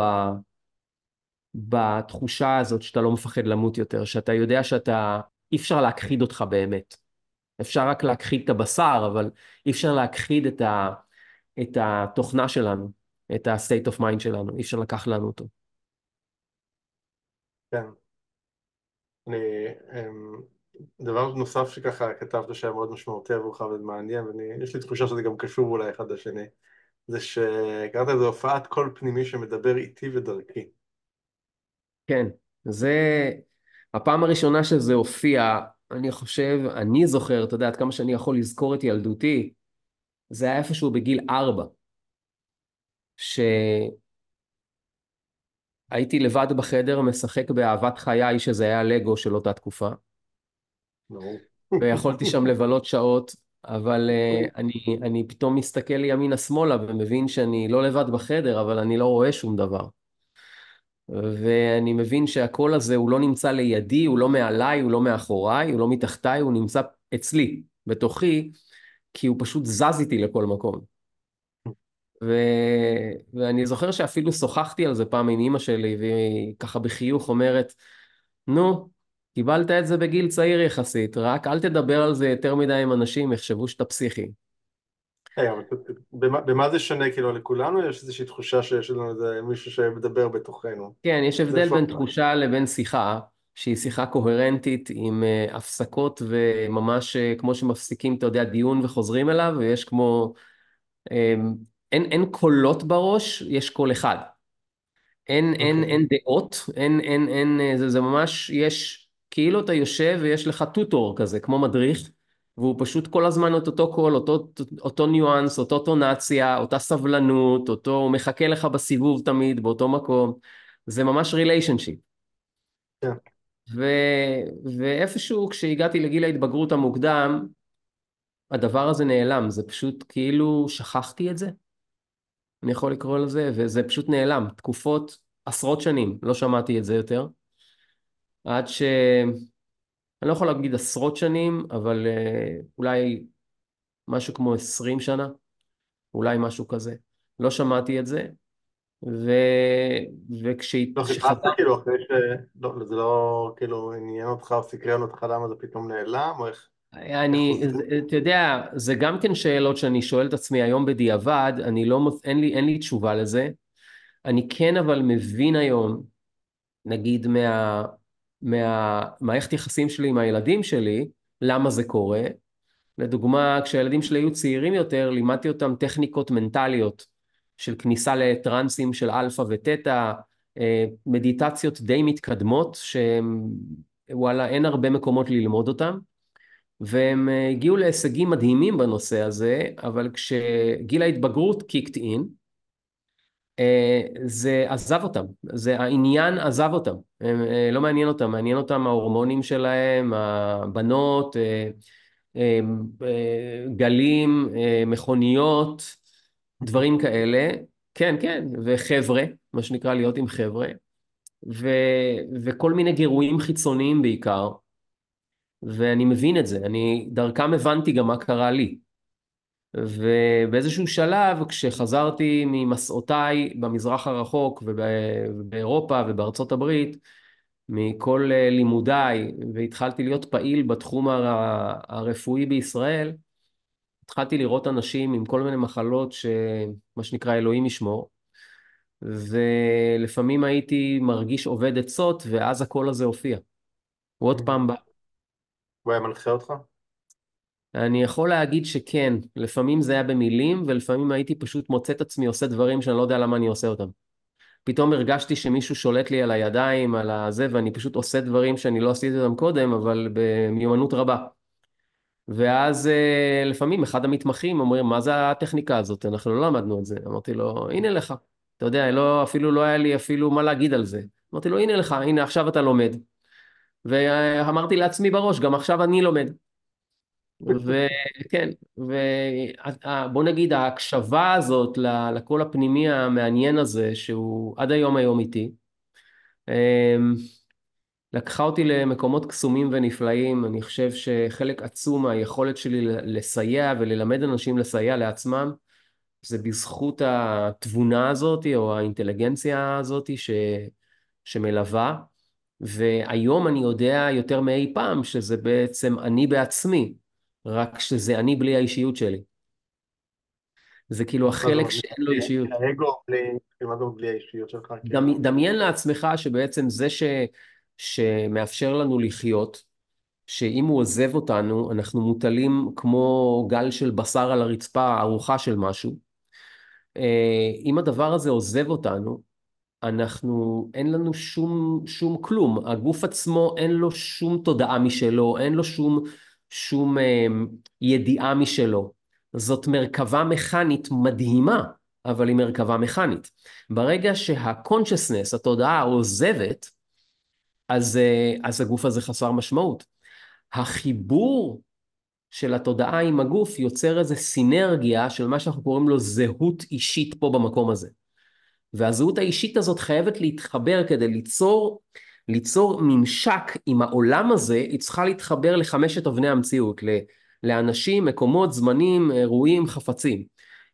בתחושה הזאת שאתה לא מפחד למות יותר, שאתה יודע שאתה, אי אפשר להכחיד אותך באמת. אפשר רק להכחיד את הבשר, אבל אי אפשר להכחיד את, ה, את התוכנה שלנו, את ה-state of mind שלנו, אי אפשר לקחת לנו אותו. כן. אני, אמ, דבר נוסף שככה כתבת שהיה מאוד משמעותי עבורך ומעניין, ויש לי תחושה שזה גם קשור אולי אחד לשני, זה שקראת לזה הופעת קול פנימי שמדבר איתי ודרכי. כן, זה הפעם הראשונה שזה הופיע, אני חושב, אני זוכר, אתה יודע, עד כמה שאני יכול לזכור את ילדותי, זה היה איפשהו בגיל ארבע, שהייתי לבד בחדר משחק באהבת חיי, שזה היה לגו של אותה תקופה. ויכולתי שם לבלות שעות, אבל uh, אני, אני פתאום מסתכל ימינה-שמאלה ומבין שאני לא לבד בחדר, אבל אני לא רואה שום דבר. ואני מבין שהקול הזה הוא לא נמצא לידי, הוא לא מעליי, הוא לא מאחוריי, הוא לא מתחתיי, הוא נמצא אצלי, בתוכי, כי הוא פשוט זז איתי לכל מקום. ו... ואני זוכר שאפילו שוחחתי על זה פעם עם אימא שלי, והיא ככה בחיוך אומרת, נו, קיבלת את זה בגיל צעיר יחסית, רק אל תדבר על זה יותר מדי עם אנשים, יחשבו שאתה פסיכי. במה זה שונה כאילו לכולנו? יש איזושהי תחושה שיש לנו איזה מישהו שמדבר בתוכנו. כן, יש הבדל בין תחושה לבין שיחה, שהיא שיחה קוהרנטית עם uh, הפסקות וממש uh, כמו שמפסיקים, אתה יודע, דיון וחוזרים אליו, ויש כמו... Um, אין, אין קולות בראש, יש קול אחד. אין, אוקיי. אין, אוקיי. אין דעות, אין, אין, אין, זה, זה ממש, יש, כאילו אתה יושב ויש לך tutor כזה, כמו מדריך. והוא פשוט כל הזמן את אותו קול, אותו, אותו ניואנס, אותו אינטונציה, אותה סבלנות, אותו, הוא מחכה לך בסיבוב תמיד, באותו מקום. זה ממש relationship. כן. ו... ואיפשהו כשהגעתי לגיל ההתבגרות המוקדם, הדבר הזה נעלם, זה פשוט כאילו שכחתי את זה, אני יכול לקרוא לזה, וזה פשוט נעלם. תקופות, עשרות שנים, לא שמעתי את זה יותר. עד ש... אני לא יכול להגיד עשרות שנים, אבל uh, אולי משהו כמו עשרים שנה, אולי משהו כזה. לא שמעתי את זה, ו... וכשחזרתי... לא חיפשת כאילו אחרי ש... לא, זה לא כאילו עניין אותך או סקרן אותך למה זה פתאום נעלם, או איך... אני, אתה יודע, זה גם כן שאלות שאני שואל את עצמי היום בדיעבד, אני לא, אין לי, אין לי תשובה לזה. אני כן אבל מבין היום, נגיד מה, מהמערכת יחסים שלי עם הילדים שלי, למה זה קורה. לדוגמה, כשהילדים שלי היו צעירים יותר, לימדתי אותם טכניקות מנטליות של כניסה לטרנסים של אלפא ותטא, אה, מדיטציות די מתקדמות, שוואלה, אין הרבה מקומות ללמוד אותם. והם אה, הגיעו להישגים מדהימים בנושא הזה, אבל כשגיל ההתבגרות קיקט אין, זה עזב אותם, זה העניין עזב אותם, הם, אה, לא מעניין אותם, מעניין אותם ההורמונים שלהם, הבנות, גלים, מכוניות, דברים כאלה, כן, כן, וחבר'ה, מה שנקרא להיות עם חבר'ה, ו, וכל מיני גירויים חיצוניים בעיקר, ואני מבין את זה, אני דרכם הבנתי גם מה קרה לי. ובאיזשהו שלב, כשחזרתי ממסעותיי במזרח הרחוק ובאירופה ובארצות הברית, מכל לימודיי, והתחלתי להיות פעיל בתחום הרפואי בישראל, התחלתי לראות אנשים עם כל מיני מחלות שמה שנקרא אלוהים ישמור, ולפעמים הייתי מרגיש עובד עצות, ואז הקול הזה הופיע. הוא עוד פעם בא. הוא היה מנחה אותך? אני יכול להגיד שכן, לפעמים זה היה במילים, ולפעמים הייתי פשוט מוצא את עצמי עושה דברים שאני לא יודע למה אני עושה אותם. פתאום הרגשתי שמישהו שולט לי על הידיים, על הזה, ואני פשוט עושה דברים שאני לא עשיתי אותם קודם, אבל במיומנות רבה. ואז אה, לפעמים אחד המתמחים אומרים, מה זה הטכניקה הזאת? אנחנו לא למדנו את זה. אמרתי לו, הנה לך. אתה יודע, לא, אפילו לא היה לי אפילו מה להגיד על זה. אמרתי לו, הנה לך, הנה עכשיו אתה לומד. ואמרתי לעצמי בראש, גם עכשיו אני לומד. וכן, ובוא נגיד ההקשבה הזאת לקול הפנימי המעניין הזה, שהוא עד היום היום איתי, אמ, לקחה אותי למקומות קסומים ונפלאים, אני חושב שחלק עצום מהיכולת שלי לסייע וללמד אנשים לסייע לעצמם, זה בזכות התבונה הזאת או האינטליגנציה הזאת ש, שמלווה. והיום אני יודע יותר מאי פעם שזה בעצם אני בעצמי, רק שזה אני בלי האישיות שלי. זה כאילו החלק שאין לו אישיות. האגו בלי האישיות שלך. דמיין לעצמך שבעצם זה ש, שמאפשר לנו לחיות, שאם הוא עוזב אותנו, אנחנו מוטלים כמו גל של בשר על הרצפה, ארוחה של משהו. אה, אם הדבר הזה עוזב אותנו, אנחנו, אין לנו שום, שום כלום, הגוף עצמו אין לו שום תודעה משלו, אין לו שום, שום אה, ידיעה משלו. זאת מרכבה מכנית מדהימה, אבל היא מרכבה מכנית. ברגע שה-consciousness, התודעה עוזבת, אז, אה, אז הגוף הזה חסר משמעות. החיבור של התודעה עם הגוף יוצר איזו סינרגיה של מה שאנחנו קוראים לו זהות אישית פה במקום הזה. והזהות האישית הזאת חייבת להתחבר כדי ליצור, ליצור ממשק עם העולם הזה, היא צריכה להתחבר לחמשת אבני המציאות, לאנשים, מקומות, זמנים, אירועים, חפצים.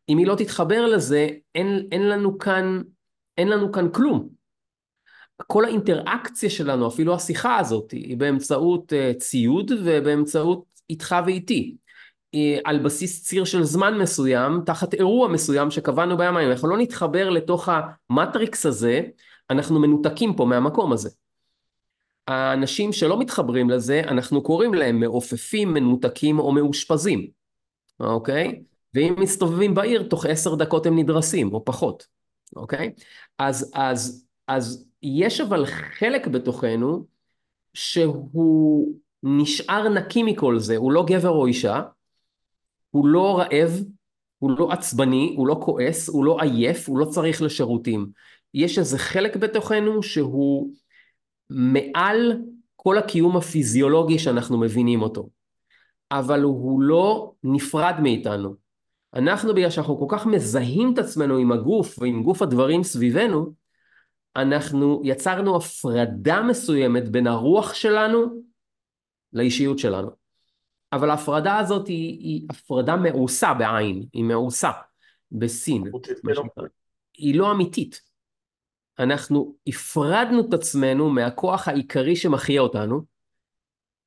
אם היא לא תתחבר לזה, אין, אין לנו כאן, אין לנו כאן כלום. כל האינטראקציה שלנו, אפילו השיחה הזאת, היא באמצעות uh, ציוד ובאמצעות איתך ואיתי. אה, על בסיס ציר של זמן מסוים, תחת אירוע מסוים שקבענו בימים. אנחנו לא נתחבר לתוך המטריקס הזה, אנחנו מנותקים פה מהמקום הזה. האנשים שלא מתחברים לזה, אנחנו קוראים להם מעופפים, מנותקים או מאושפזים, אוקיי? ואם מסתובבים בעיר, תוך עשר דקות הם נדרסים, או פחות, אוקיי? אז, אז, אז יש אבל חלק בתוכנו שהוא נשאר נקי מכל זה, הוא לא גבר או אישה, הוא לא רעב, הוא לא עצבני, הוא לא כועס, הוא לא עייף, הוא לא צריך לשירותים. יש איזה חלק בתוכנו שהוא מעל כל הקיום הפיזיולוגי שאנחנו מבינים אותו. אבל הוא לא נפרד מאיתנו. אנחנו, בגלל שאנחנו כל כך מזהים את עצמנו עם הגוף ועם גוף הדברים סביבנו, אנחנו יצרנו הפרדה מסוימת בין הרוח שלנו לאישיות שלנו. אבל ההפרדה הזאת היא, היא הפרדה מעושה בעין, היא מעושה בסין, היא לא אמיתית. אנחנו הפרדנו את עצמנו מהכוח העיקרי שמחיה אותנו,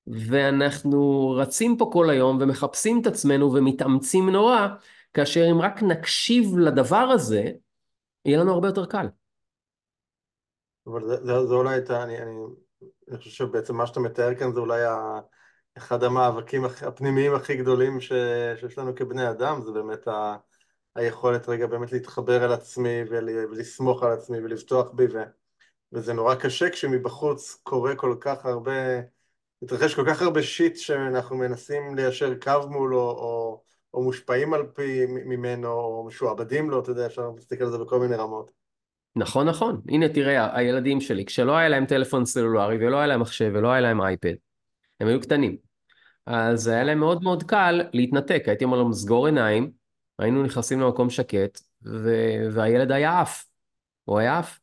ואנחנו רצים פה כל היום ומחפשים את עצמנו ומתאמצים נורא, כאשר אם רק נקשיב לדבר הזה, יהיה לנו הרבה יותר קל. אבל זה, זה, זה אולי, אני, אני, אני חושב שבעצם מה שאתה מתאר כאן זה אולי ה... אחד המאבקים הפנימיים הכי גדולים ש... שיש לנו כבני אדם, זה באמת ה... היכולת רגע באמת להתחבר אל עצמי ול... ולסמוך על עצמי ולבטוח בי, ו... וזה נורא קשה כשמבחוץ קורה כל כך הרבה, מתרחש כל כך הרבה שיט שאנחנו מנסים ליישר קו מולו, או, או מושפעים על פי ממנו, או משועבדים לו, אתה יודע, אפשר להסתכל על זה בכל מיני רמות. נכון, נכון. הנה תראה, הילדים שלי, כשלא היה להם טלפון סלולרי ולא היה להם מחשב ולא היה להם אייפד, הם היו קטנים. אז היה להם מאוד מאוד קל להתנתק, הייתי אומר להם סגור עיניים, היינו נכנסים למקום שקט, ו- והילד היה עף, הוא היה עף.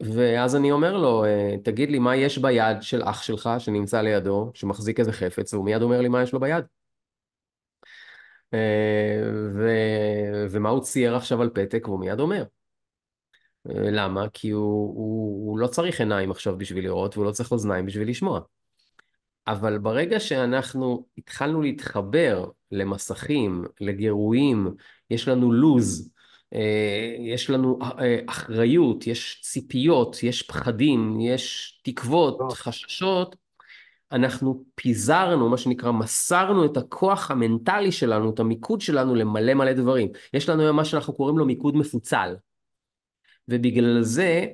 ואז אני אומר לו, אה, תגיד לי, מה יש ביד של אח שלך שנמצא לידו, שמחזיק איזה חפץ, והוא מיד אומר לי מה יש לו ביד. אה, ו- ומה הוא צייר עכשיו על פתק, והוא מיד אומר. אה, למה? כי הוא, הוא, הוא לא צריך עיניים עכשיו בשביל לראות, והוא לא צריך אוזניים בשביל לשמוע. אבל ברגע שאנחנו התחלנו להתחבר למסכים, לגירויים, יש לנו לוז, אה, יש לנו אה, אחריות, יש ציפיות, יש פחדים, יש תקוות, לא. חששות, אנחנו פיזרנו, מה שנקרא, מסרנו את הכוח המנטלי שלנו, את המיקוד שלנו למלא מלא דברים. יש לנו היום מה שאנחנו קוראים לו מיקוד מפוצל. ובגלל זה,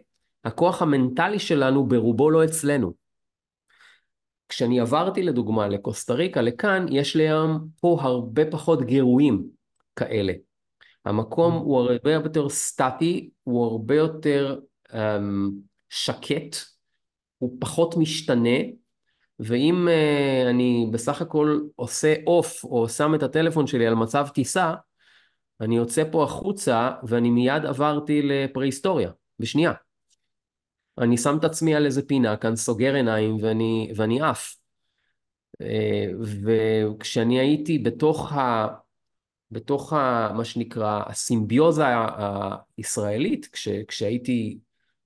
הכוח המנטלי שלנו ברובו לא אצלנו. כשאני עברתי לדוגמה לקוסטה ריקה, לכאן, יש לי היום פה הרבה פחות גירויים כאלה. המקום הוא הרבה יותר סטטי, הוא הרבה יותר um, שקט, הוא פחות משתנה, ואם uh, אני בסך הכל עושה אוף או שם את הטלפון שלי על מצב טיסה, אני יוצא פה החוצה ואני מיד עברתי לפרה-היסטוריה, בשנייה. אני שם את עצמי על איזה פינה כאן, סוגר עיניים ואני, ואני עף. אה, וכשאני הייתי בתוך, ה, בתוך ה, מה שנקרא הסימביוזה הישראלית, כש, כשהייתי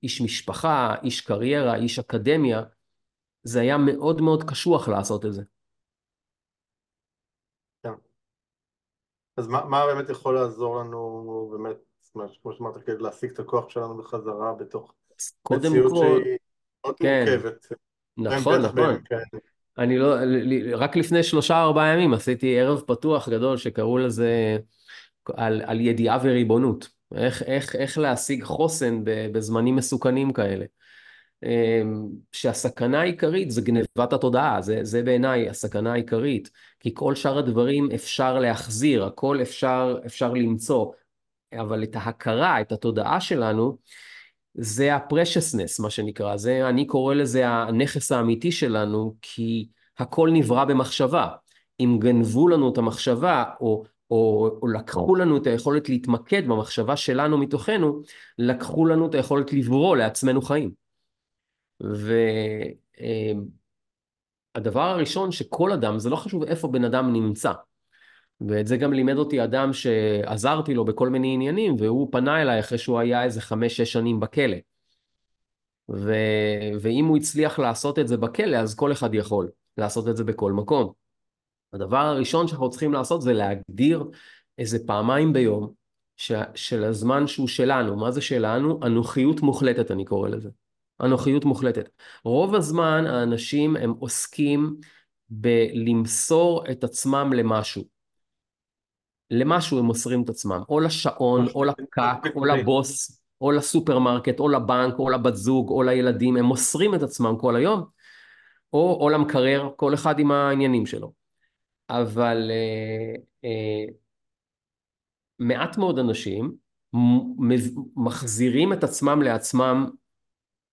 איש משפחה, איש קריירה, איש אקדמיה, זה היה מאוד מאוד קשוח לעשות את זה. כן. אז מה, מה באמת יכול לעזור לנו באמת, כמו שאמרת, כדי להשיג את הכוח שלנו בחזרה בתוך קודם כל, שהיא מאוד כן, מורכבת. נכון, נכון. אני לא, רק לפני שלושה ארבעה ימים עשיתי ערב פתוח גדול שקראו לזה על, על ידיעה וריבונות. איך, איך, איך להשיג חוסן בזמנים מסוכנים כאלה. אמ, שהסכנה העיקרית זה גנבת התודעה, זה, זה בעיניי הסכנה העיקרית, כי כל שאר הדברים אפשר להחזיר, הכל אפשר, אפשר למצוא, אבל את ההכרה, את התודעה שלנו, זה ה-preciousness, מה שנקרא, זה, אני קורא לזה הנכס האמיתי שלנו, כי הכל נברא במחשבה. אם גנבו לנו את המחשבה, או, או, או לקחו לנו את היכולת להתמקד במחשבה שלנו מתוכנו, לקחו לנו את היכולת לברוא לעצמנו חיים. והדבר הראשון שכל אדם, זה לא חשוב איפה בן אדם נמצא, ואת זה גם לימד אותי אדם שעזרתי לו בכל מיני עניינים, והוא פנה אליי אחרי שהוא היה איזה חמש-שש שנים בכלא. ו... ואם הוא הצליח לעשות את זה בכלא, אז כל אחד יכול לעשות את זה בכל מקום. הדבר הראשון שאנחנו צריכים לעשות זה להגדיר איזה פעמיים ביום ש... של הזמן שהוא שלנו. מה זה שלנו? אנוכיות מוחלטת, אני קורא לזה. אנוכיות מוחלטת. רוב הזמן האנשים הם עוסקים בלמסור את עצמם למשהו. למשהו הם מוסרים את עצמם, או לשעון, או לפקק, או לבוס, או לסופרמרקט, או לבנק, או לבת זוג, או לילדים, הם מוסרים את עצמם כל היום, או, או למקרר, כל אחד עם העניינים שלו. אבל אה, אה, מעט מאוד אנשים מחזירים את עצמם לעצמם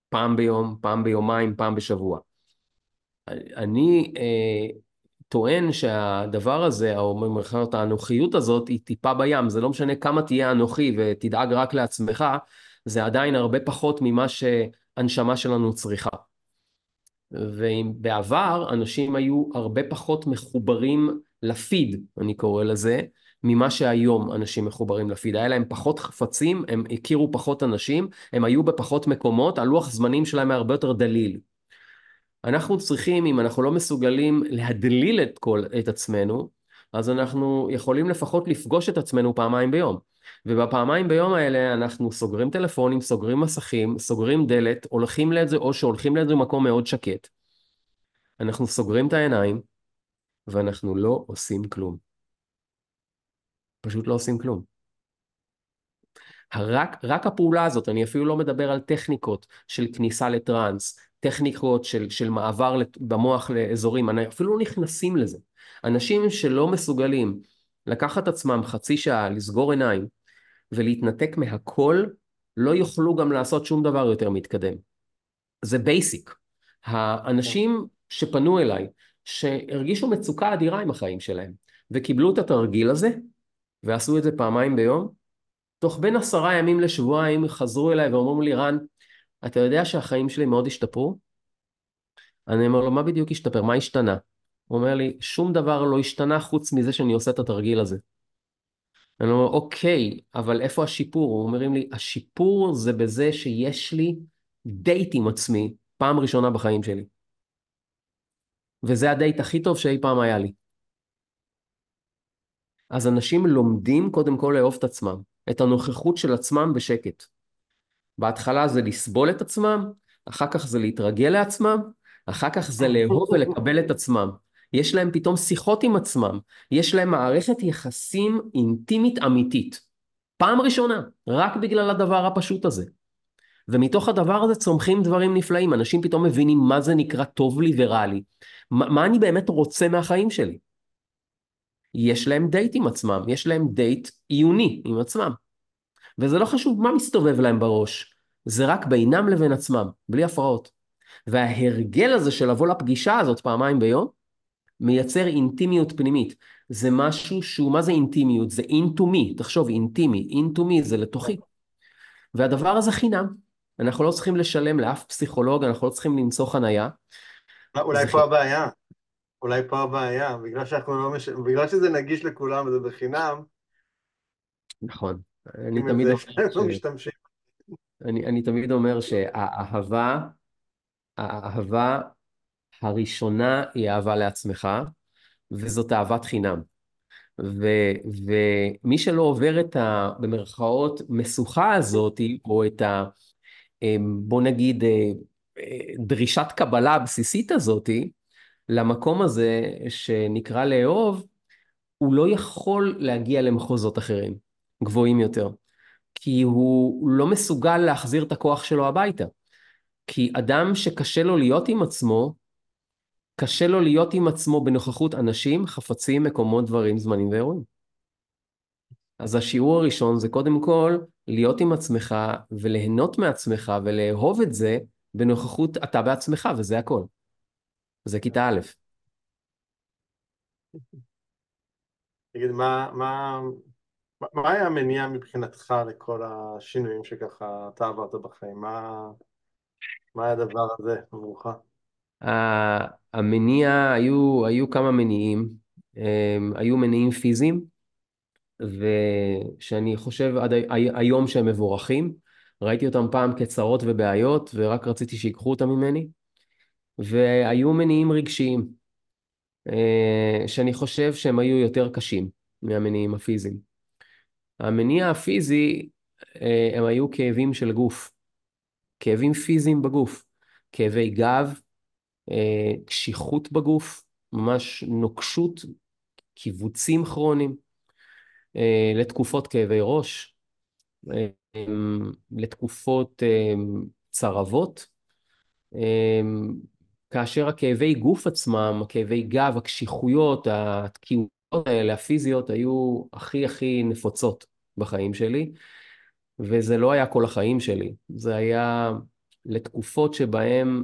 פעם ביום, פעם ביומיים, פעם בשבוע. אני אה, טוען שהדבר הזה, או במירכאות האנוכיות הזאת, היא טיפה בים. זה לא משנה כמה תהיה אנוכי ותדאג רק לעצמך, זה עדיין הרבה פחות ממה שהנשמה שלנו צריכה. ואם בעבר אנשים היו הרבה פחות מחוברים לפיד, אני קורא לזה, ממה שהיום אנשים מחוברים לפיד. היה להם פחות חפצים, הם הכירו פחות אנשים, הם היו בפחות מקומות, הלוח זמנים שלהם היה הרבה יותר דליל. אנחנו צריכים, אם אנחנו לא מסוגלים להדליל את, כל, את עצמנו, אז אנחנו יכולים לפחות לפגוש את עצמנו פעמיים ביום. ובפעמיים ביום האלה אנחנו סוגרים טלפונים, סוגרים מסכים, סוגרים דלת, הולכים לאיזה, או שהולכים לאיזה מקום מאוד שקט. אנחנו סוגרים את העיניים, ואנחנו לא עושים כלום. פשוט לא עושים כלום. רק, רק הפעולה הזאת, אני אפילו לא מדבר על טכניקות של כניסה לטראנס, טכניקות של, של מעבר במוח לאזורים, אפילו לא נכנסים לזה. אנשים שלא מסוגלים לקחת עצמם חצי שעה, לסגור עיניים ולהתנתק מהכל, לא יוכלו גם לעשות שום דבר יותר מתקדם. זה basic. האנשים שפנו אליי, שהרגישו מצוקה אדירה עם החיים שלהם, וקיבלו את התרגיל הזה, ועשו את זה פעמיים ביום, תוך בין עשרה ימים לשבועיים חזרו אליי ואומרים לי, רן, אתה יודע שהחיים שלי מאוד השתפרו? אני אומר לו, מה בדיוק השתפר? מה השתנה? הוא אומר לי, שום דבר לא השתנה חוץ מזה שאני עושה את התרגיל הזה. אני אומר, אוקיי, אבל איפה השיפור? הוא אומרים לי, השיפור זה בזה שיש לי דייט עם עצמי פעם ראשונה בחיים שלי. וזה הדייט הכי טוב שאי פעם היה לי. אז אנשים לומדים קודם כל לאהוב את עצמם, את הנוכחות של עצמם בשקט. בהתחלה זה לסבול את עצמם, אחר כך זה להתרגל לעצמם, אחר כך זה לאהוב ולקבל את עצמם. יש להם פתאום שיחות עם עצמם, יש להם מערכת יחסים אינטימית אמיתית. פעם ראשונה, רק בגלל הדבר הפשוט הזה. ומתוך הדבר הזה צומחים דברים נפלאים, אנשים פתאום מבינים מה זה נקרא טוב לי ורע לי. מה, מה אני באמת רוצה מהחיים שלי? יש להם דייט עם עצמם, יש להם דייט עיוני עם עצמם. וזה לא חשוב מה מסתובב להם בראש, זה רק בינם לבין עצמם, בלי הפרעות. וההרגל הזה של לבוא לפגישה הזאת פעמיים ביום, מייצר אינטימיות פנימית. זה משהו שהוא, מה זה אינטימיות? זה into me, תחשוב, אינטימי, into me זה לתוכי. והדבר הזה חינם. אנחנו לא צריכים לשלם לאף פסיכולוג, אנחנו לא צריכים למצוא חנייה. אולי פה הבעיה. אולי פה הבעיה, בגלל שאנחנו לא מש... בגלל שזה נגיש לכולם וזה בחינם. נכון. אני תמיד אומר ש... אני, אני תמיד אומר שהאהבה, האהבה הראשונה היא אהבה לעצמך, וזאת אהבת חינם. ו, ומי שלא עובר את ה... במרכאות משוכה הזאת, או את ה... אמ, בוא נגיד אה, אה, דרישת קבלה הבסיסית הזאתי, למקום הזה שנקרא לאהוב, הוא לא יכול להגיע למחוזות אחרים, גבוהים יותר. כי הוא לא מסוגל להחזיר את הכוח שלו הביתה. כי אדם שקשה לו להיות עם עצמו, קשה לו להיות עם עצמו בנוכחות אנשים, חפצים, מקומות, דברים, זמנים ואירועים. אז השיעור הראשון זה קודם כל להיות עם עצמך וליהנות מעצמך ולאהוב את זה בנוכחות אתה בעצמך, וזה הכל. זה כיתה א'. תגיד, מה, מה, מה היה המניע מבחינתך לכל השינויים שככה אתה עברת בחיים? מה, מה היה הדבר הזה עבורך? המניע, היו, היו כמה מניעים. היו מניעים פיזיים, ושאני חושב עד היום שהם מבורכים. ראיתי אותם פעם כצרות ובעיות, ורק רציתי שיקחו אותם ממני. והיו מניעים רגשיים, אה, שאני חושב שהם היו יותר קשים מהמניעים הפיזיים. המניע הפיזי, אה, הם היו כאבים של גוף, כאבים פיזיים בגוף, כאבי גב, אה, קשיחות בגוף, ממש נוקשות, קיבוצים כרוניים, לתקופות כאבי ראש, לתקופות צרבות, כאשר הכאבי גוף עצמם, הכאבי גב, הקשיחויות, התקיעויות האלה, הפיזיות, היו הכי הכי נפוצות בחיים שלי, וזה לא היה כל החיים שלי, זה היה לתקופות שבהן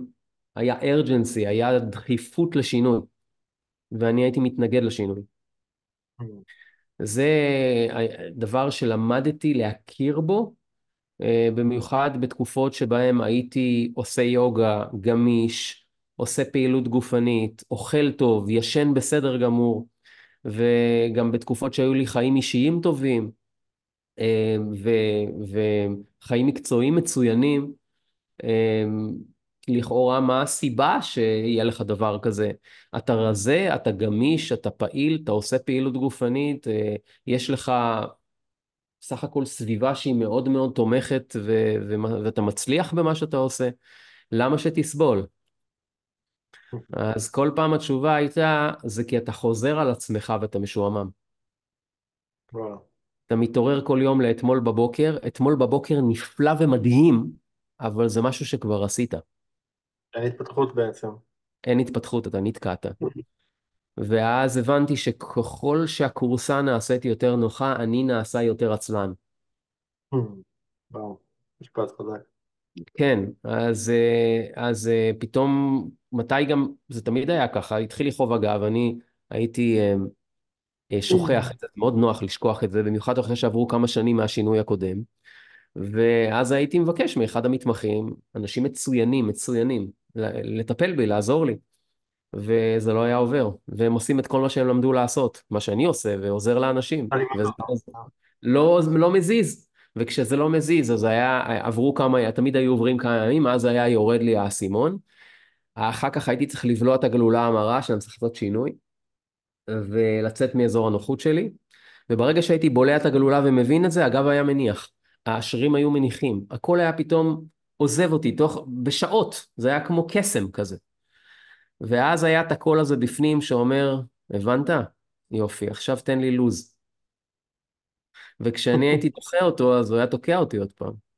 היה urgency, היה דחיפות לשינוי, ואני הייתי מתנגד לשינוי. זה דבר שלמדתי להכיר בו, אה, במיוחד בתקופות שבהן הייתי עושה יוגה, גמיש, עושה פעילות גופנית, אוכל טוב, ישן בסדר גמור, וגם בתקופות שהיו לי חיים אישיים טובים, אה, וחיים מקצועיים מצוינים, אה, לכאורה מה הסיבה שיהיה לך דבר כזה? אתה רזה, אתה גמיש, אתה פעיל, אתה עושה פעילות גופנית, אה, יש לך סך הכל סביבה שהיא מאוד מאוד תומכת ו- ו- ואתה מצליח במה שאתה עושה, למה שתסבול? אז כל פעם התשובה הייתה, זה כי אתה חוזר על עצמך ואתה משועמם. וואו. אתה מתעורר כל יום לאתמול בבוקר, אתמול בבוקר נפלא ומדהים, אבל זה משהו שכבר עשית. אין התפתחות בעצם. אין התפתחות, אתה נתקעת. ואז הבנתי שככל שהכורסה נעשית יותר נוחה, אני נעשה יותר עצלן. וואו, משפט חזק. כן, אז, אה, אז אה, פתאום, מתי גם, זה תמיד היה ככה, התחיל לכאוב הגב, אני הייתי אה, שוכח את זה, מאוד נוח לשכוח את זה, במיוחד אחרי שעברו כמה שנים מהשינוי הקודם. ואז הייתי מבקש מאחד המתמחים, אנשים מצוינים, מצוינים, לטפל בי, לעזור לי. וזה לא היה עובר, והם עושים את כל מה שהם למדו לעשות, מה שאני עושה, ועוזר לאנשים. וזה לא, לא מזיז, וכשזה לא מזיז, אז היה, עברו כמה, תמיד היו עוברים כמה ימים, אז היה יורד לי האסימון. אחר כך הייתי צריך לבלוע את הגלולה המרה, שאני צריך לעשות שינוי, ולצאת מאזור הנוחות שלי. וברגע שהייתי בולע את הגלולה ומבין את זה, הגב היה מניח. השרירים היו מניחים. הכל היה פתאום עוזב אותי, תוך, בשעות. זה היה כמו קסם כזה. ואז היה את הקול הזה בפנים שאומר, הבנת? יופי, עכשיו תן לי לוז. וכשאני הייתי דוחה אותו, אז הוא היה תוקע אותי עוד פעם.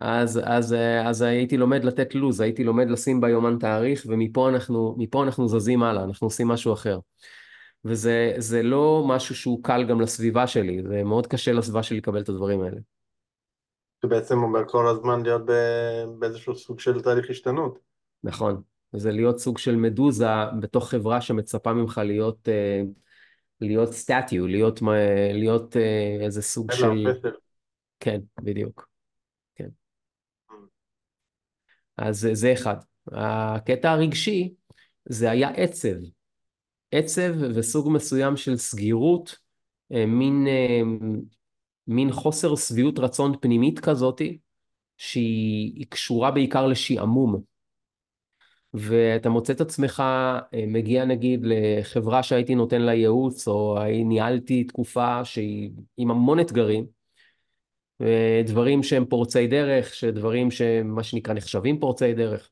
אז, אז, אז הייתי לומד לתת לוז, הייתי לומד לשים ביומן תאריך, ומפה אנחנו, אנחנו זזים הלאה, אנחנו עושים משהו אחר. וזה לא משהו שהוא קל גם לסביבה שלי, זה מאוד קשה לסביבה שלי לקבל את הדברים האלה. זה בעצם אומר כל הזמן להיות באיזשהו סוג של תהליך השתנות. נכון, זה להיות סוג של מדוזה בתוך חברה שמצפה ממך להיות, אה, להיות סטטיו, להיות, להיות אה, איזה סוג של... כן, בדיוק. כן. Mm. אז זה אחד. הקטע הרגשי זה היה עצב. עצב וסוג מסוים של סגירות, אה, מין, מין חוסר שביעות רצון פנימית כזאתי, שהיא קשורה בעיקר לשעמום. ואתה מוצא את עצמך אה, מגיע נגיד לחברה שהייתי נותן לה ייעוץ, או ניהלתי תקופה שהיא עם המון אתגרים, דברים שהם פורצי דרך, שדברים שמה שנקרא נחשבים פורצי דרך,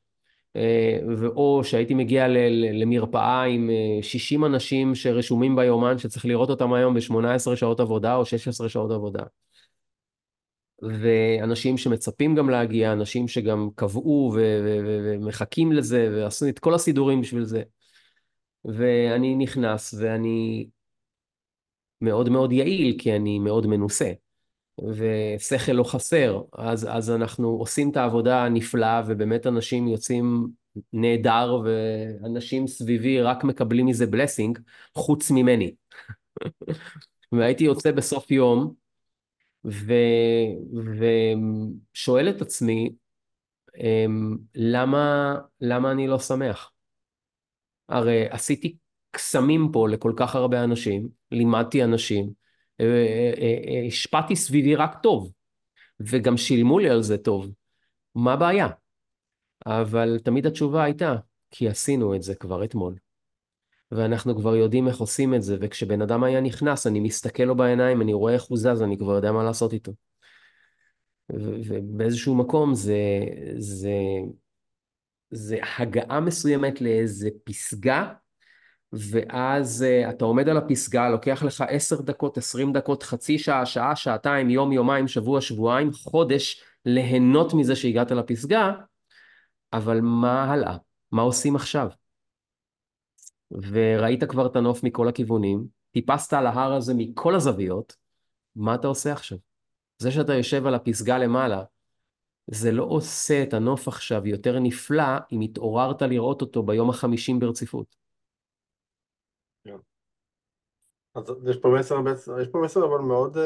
אה, או שהייתי מגיע למרפאה עם 60 אה, אנשים שרשומים ביומן שצריך לראות אותם היום ב-18 שעות עבודה או 16 שעות עבודה. ואנשים שמצפים גם להגיע, אנשים שגם קבעו ומחכים לזה ועשו את כל הסידורים בשביל זה. ואני נכנס ואני מאוד מאוד יעיל כי אני מאוד מנוסה. ושכל לא חסר, אז, אז אנחנו עושים את העבודה הנפלאה ובאמת אנשים יוצאים נהדר ואנשים סביבי רק מקבלים מזה בלסינג חוץ ממני. והייתי יוצא בסוף יום ו... ושואל את עצמי, אמ, למה, למה אני לא שמח? הרי עשיתי קסמים פה לכל כך הרבה אנשים, לימדתי אנשים, השפעתי סביבי רק טוב, וגם שילמו לי על זה טוב. מה הבעיה? אבל תמיד התשובה הייתה, כי עשינו את זה כבר אתמול. ואנחנו כבר יודעים איך עושים את זה, וכשבן אדם היה נכנס, אני מסתכל לו בעיניים, אני רואה איך הוא זז, אני כבר יודע מה לעשות איתו. ובאיזשהו מקום זה, זה, זה הגעה מסוימת לאיזה פסגה, ואז uh, אתה עומד על הפסגה, לוקח לך עשר דקות, עשרים דקות, חצי שעה, שעה, שעתיים, יום, יומיים, שבוע, שבועיים, חודש, ליהנות מזה שהגעת לפסגה, אבל מה הלאה? מה עושים עכשיו? וראית כבר את הנוף מכל הכיוונים, טיפסת על ההר הזה מכל הזוויות, מה אתה עושה עכשיו? זה שאתה יושב על הפסגה למעלה, זה לא עושה את הנוף עכשיו יותר נפלא אם התעוררת לראות אותו ביום החמישים ברציפות. אז יש פה מסר, יש פה מסר אבל מאוד uh,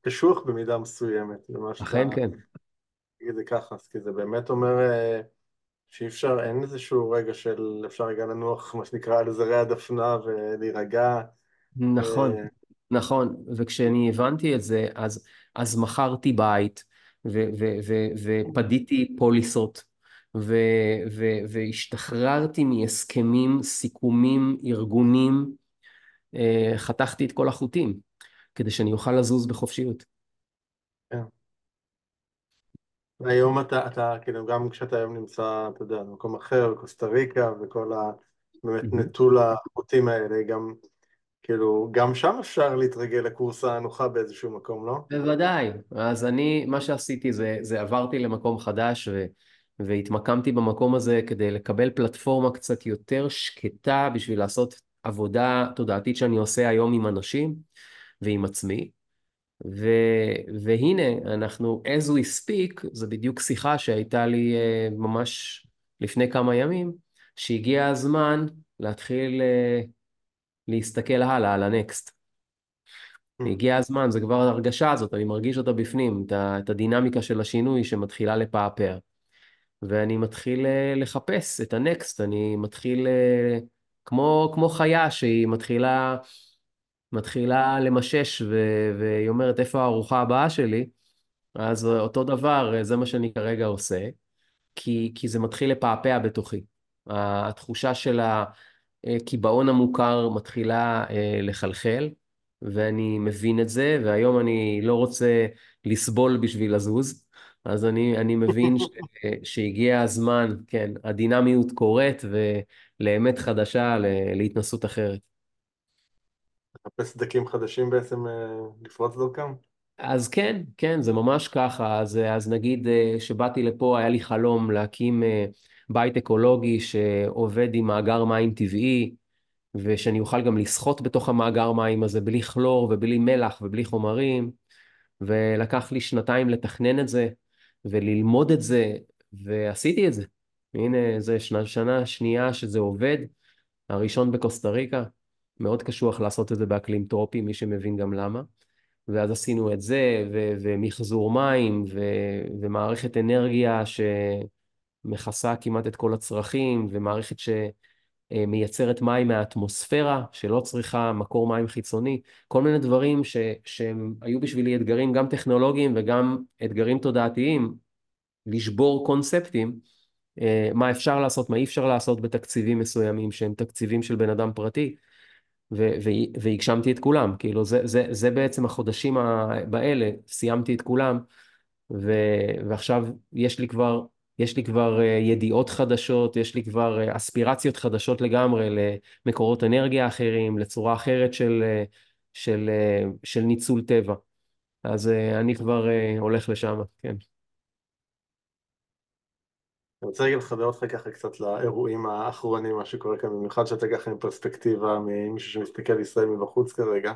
קשוח במידה מסוימת. אכן כן. תגיד זה ככה, כי זה באמת אומר uh, שאי אפשר, אין איזשהו רגע של אפשר רגע לנוח, מה שנקרא, על זרי הדפנה ולהירגע. נכון, ו... נכון, וכשאני הבנתי את זה, אז, אז מכרתי בית, ו- ו- ו- ופדיתי פוליסות, ו- ו- והשתחררתי מהסכמים, סיכומים, ארגונים, אה, חתכתי את כל החוטים, כדי שאני אוכל לזוז בחופשיות. כן. והיום אתה, אתה, כאילו, גם כשאתה היום נמצא, אתה יודע, במקום אחר, קוסטה ריקה, וכל ה... באמת נטול החוטים האלה, גם, כאילו, גם שם אפשר להתרגל לקורס הנוחה באיזשהו מקום, לא? בוודאי. אז אני, מה שעשיתי זה, זה עברתי למקום חדש, ו... והתמקמתי במקום הזה כדי לקבל פלטפורמה קצת יותר שקטה בשביל לעשות עבודה תודעתית שאני עושה היום עם אנשים ועם עצמי. ו, והנה, אנחנו, as we speak, זו בדיוק שיחה שהייתה לי uh, ממש לפני כמה ימים, שהגיע הזמן להתחיל uh, להסתכל הלאה, על הנקסט. Mm. הגיע הזמן, זה כבר ההרגשה הזאת, אני מרגיש אותה בפנים, את, את הדינמיקה של השינוי שמתחילה לפעפע. ואני מתחיל uh, לחפש את הנקסט, אני מתחיל... Uh, כמו, כמו חיה שהיא מתחילה, מתחילה למשש ו, והיא אומרת איפה הארוחה הבאה שלי, אז אותו דבר, זה מה שאני כרגע עושה, כי, כי זה מתחיל לפעפע בתוכי. התחושה של הקיבעון המוכר מתחילה אה, לחלחל, ואני מבין את זה, והיום אני לא רוצה לסבול בשביל לזוז, אז אני, אני מבין ש, שהגיע הזמן, כן, הדינמיות קורית, ו... לאמת חדשה, להתנסות אחרת. לחפש סדקים חדשים בעצם אה, לפרוץ דרכם? אז כן, כן, זה ממש ככה. אז, אז נגיד אה, שבאתי לפה, היה לי חלום להקים אה, בית אקולוגי שעובד עם מאגר מים טבעי, ושאני אוכל גם לשחות בתוך המאגר מים הזה בלי כלור ובלי מלח ובלי חומרים, ולקח לי שנתיים לתכנן את זה וללמוד את זה, ועשיתי את זה. הנה, זה שנה, שנה שנייה שזה עובד, הראשון בקוסטה ריקה, מאוד קשוח לעשות את זה באקלים טרופי, מי שמבין גם למה. ואז עשינו את זה, ו- ומחזור מים, ו- ומערכת אנרגיה שמכסה כמעט את כל הצרכים, ומערכת שמייצרת מים מהאטמוספירה, שלא צריכה מקור מים חיצוני, כל מיני דברים ש- שהם היו בשבילי אתגרים גם טכנולוגיים וגם אתגרים תודעתיים, לשבור קונספטים. אה, מה אפשר לעשות, מה אי אפשר לעשות בתקציבים מסוימים שהם תקציבים של בן אדם פרטי, והגשמתי את כולם, כאילו זה, זה, זה בעצם החודשים באלה, סיימתי את כולם, ו- ועכשיו יש לי כבר, יש לי כבר אה, ידיעות חדשות, יש לי כבר אה, אספירציות חדשות לגמרי למקורות אנרגיה אחרים, לצורה אחרת של, של, של ניצול טבע. אז אני כבר הולך לשם, כן. אני רוצה רגע לחבר אותך ככה קצת לאירועים האחרונים, מה שקורה כאן, במיוחד שאתה ככה עם פרספקטיבה ממישהו שמסתכל על ישראל מבחוץ כרגע.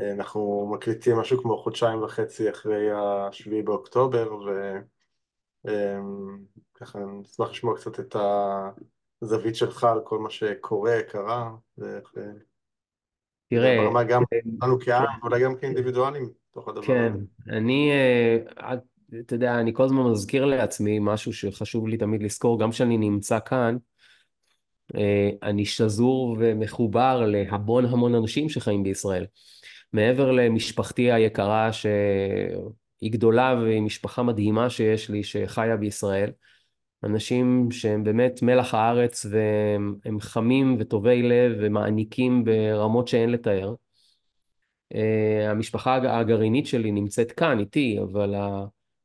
אנחנו מקליטים משהו כמו חודשיים וחצי אחרי השביעי באוקטובר, וככה נשמח לשמוע קצת את הזווית שלך על כל מה שקורה, קרה, ואיך... תראה... ברמה גם לנו כעם, ואולי גם כאינדיבידואלים, תוך הדבר כן, הזה. כן, אני... אה, אתה יודע, אני כל הזמן מזכיר לעצמי משהו שחשוב לי תמיד לזכור, גם כשאני נמצא כאן, אה, אני שזור ומחובר להמון המון אנשים שחיים בישראל. מעבר למשפחתי היקרה, שהיא גדולה והיא משפחה מדהימה שיש לי, שחיה בישראל, אנשים שהם באמת מלח הארץ והם חמים וטובי לב ומעניקים ברמות שאין לתאר. אה, המשפחה הגרעינית שלי נמצאת כאן איתי, אבל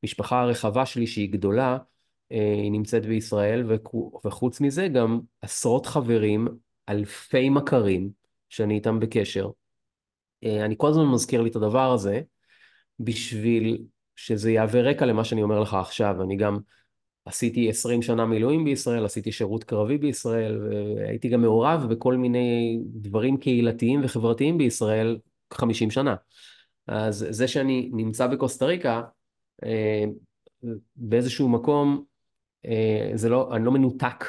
המשפחה הרחבה שלי שהיא גדולה, אה, היא נמצאת בישראל, וחוץ מזה גם עשרות חברים, אלפי מכרים שאני איתם בקשר. אה, אני כל הזמן מזכיר לי את הדבר הזה, בשביל שזה יהווה רקע למה שאני אומר לך עכשיו. אני גם עשיתי 20 שנה מילואים בישראל, עשיתי שירות קרבי בישראל, והייתי גם מעורב בכל מיני דברים קהילתיים וחברתיים בישראל 50 שנה. אז זה שאני נמצא בקוסטה ריקה, אה, באיזשהו מקום, אה, זה לא, אני לא מנותק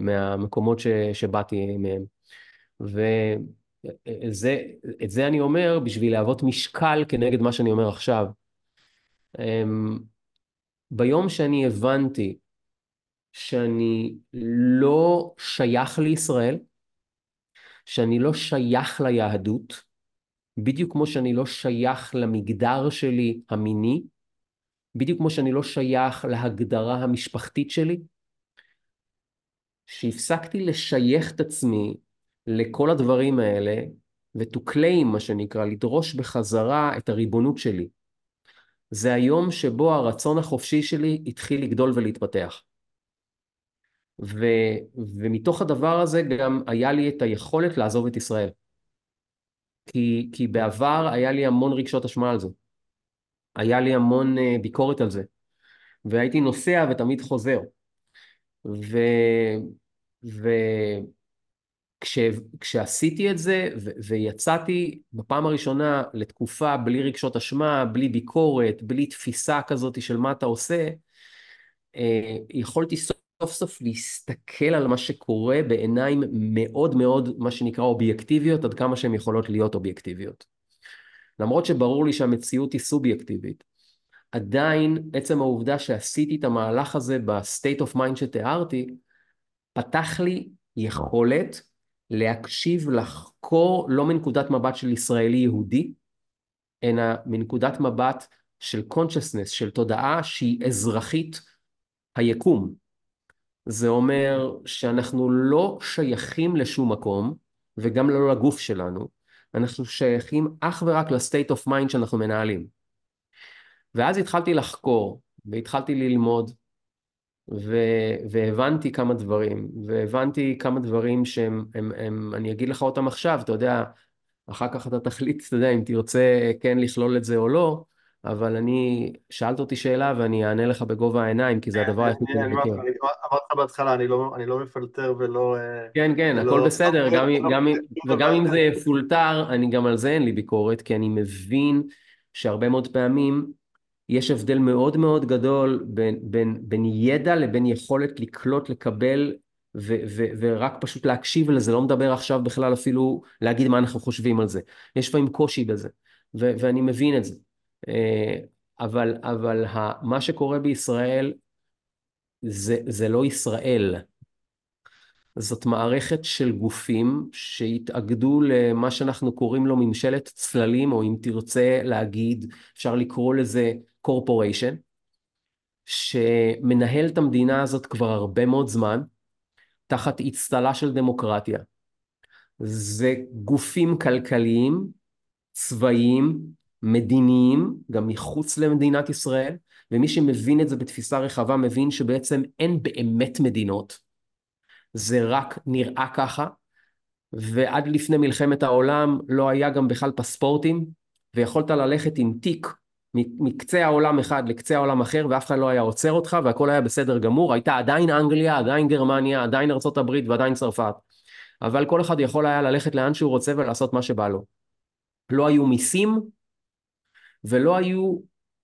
מהמקומות ש, שבאתי מהם. ואת זה אני אומר בשביל להוות משקל כנגד מה שאני אומר עכשיו. אמ, ביום שאני הבנתי שאני לא שייך לישראל, שאני לא שייך ליהדות, בדיוק כמו שאני לא שייך למגדר שלי המיני, בדיוק כמו שאני לא שייך להגדרה המשפחתית שלי, שהפסקתי לשייך את עצמי לכל הדברים האלה, ו-to claim, מה שנקרא, לדרוש בחזרה את הריבונות שלי. זה היום שבו הרצון החופשי שלי התחיל לגדול ולהתפתח. ו, ומתוך הדבר הזה גם היה לי את היכולת לעזוב את ישראל. כי, כי בעבר היה לי המון רגשות אשמה על זה. היה לי המון uh, ביקורת על זה. והייתי נוסע ותמיד חוזר. ו... ו... כש, כשעשיתי את זה ו, ויצאתי בפעם הראשונה לתקופה בלי רגשות אשמה, בלי ביקורת, בלי תפיסה כזאת של מה אתה עושה, אה, יכולתי סוף סוף להסתכל על מה שקורה בעיניים מאוד מאוד, מה שנקרא אובייקטיביות, עד כמה שהן יכולות להיות אובייקטיביות. למרות שברור לי שהמציאות היא סובייקטיבית, עדיין עצם העובדה שעשיתי את המהלך הזה ב state of mind שתיארתי, פתח לי יכולת להקשיב, לחקור, לא מנקודת מבט של ישראלי יהודי, אלא מנקודת מבט של consciousness, של תודעה שהיא אזרחית היקום. זה אומר שאנחנו לא שייכים לשום מקום, וגם לא לגוף שלנו, אנחנו שייכים אך ורק ל state of mind שאנחנו מנהלים. ואז התחלתי לחקור, והתחלתי ללמוד, ו- והבנתי כמה דברים, והבנתי כמה דברים שהם, הם, הם, אני אגיד לך אותם עכשיו, אתה יודע, אחר כך אתה תחליט, אתה יודע, אם תרצה כן לכלול את זה או לא, אבל אני, שאלת אותי שאלה ואני אענה לך בגובה העיניים, כי זה הדבר היחיד שאני מכיר. אמרתי לך בהתחלה, אני לא מפלטר ולא... אה, כן, כן, הכל בסדר, וגם אם זה יפולטר, אני גם על זה אין לי ביקורת, כי אני מבין שהרבה מאוד פעמים יש הבדל מאוד מאוד גדול בין, בין, בין ידע לבין יכולת לקלוט, לקבל ו, ו, ורק פשוט להקשיב לזה, לא מדבר עכשיו בכלל אפילו להגיד מה אנחנו חושבים על זה. יש לפעמים קושי בזה, ו, ואני מבין את זה. אה, אבל, אבל מה שקורה בישראל זה, זה לא ישראל. זאת מערכת של גופים שהתאגדו למה שאנחנו קוראים לו ממשלת צללים, או אם תרצה להגיד, אפשר לקרוא לזה corporation, שמנהל את המדינה הזאת כבר הרבה מאוד זמן, תחת אצטלה של דמוקרטיה. זה גופים כלכליים, צבאיים, מדיניים, גם מחוץ למדינת ישראל, ומי שמבין את זה בתפיסה רחבה מבין שבעצם אין באמת מדינות, זה רק נראה ככה, ועד לפני מלחמת העולם לא היה גם בכלל פספורטים, ויכולת ללכת עם תיק מקצה העולם אחד לקצה העולם אחר, ואף אחד לא היה עוצר אותך, והכל היה בסדר גמור, הייתה עדיין אנגליה, עדיין גרמניה, עדיין ארה"ב ועדיין צרפת. אבל כל אחד יכול היה ללכת לאן שהוא רוצה ולעשות מה שבא לו. לא היו מיסים, ולא היו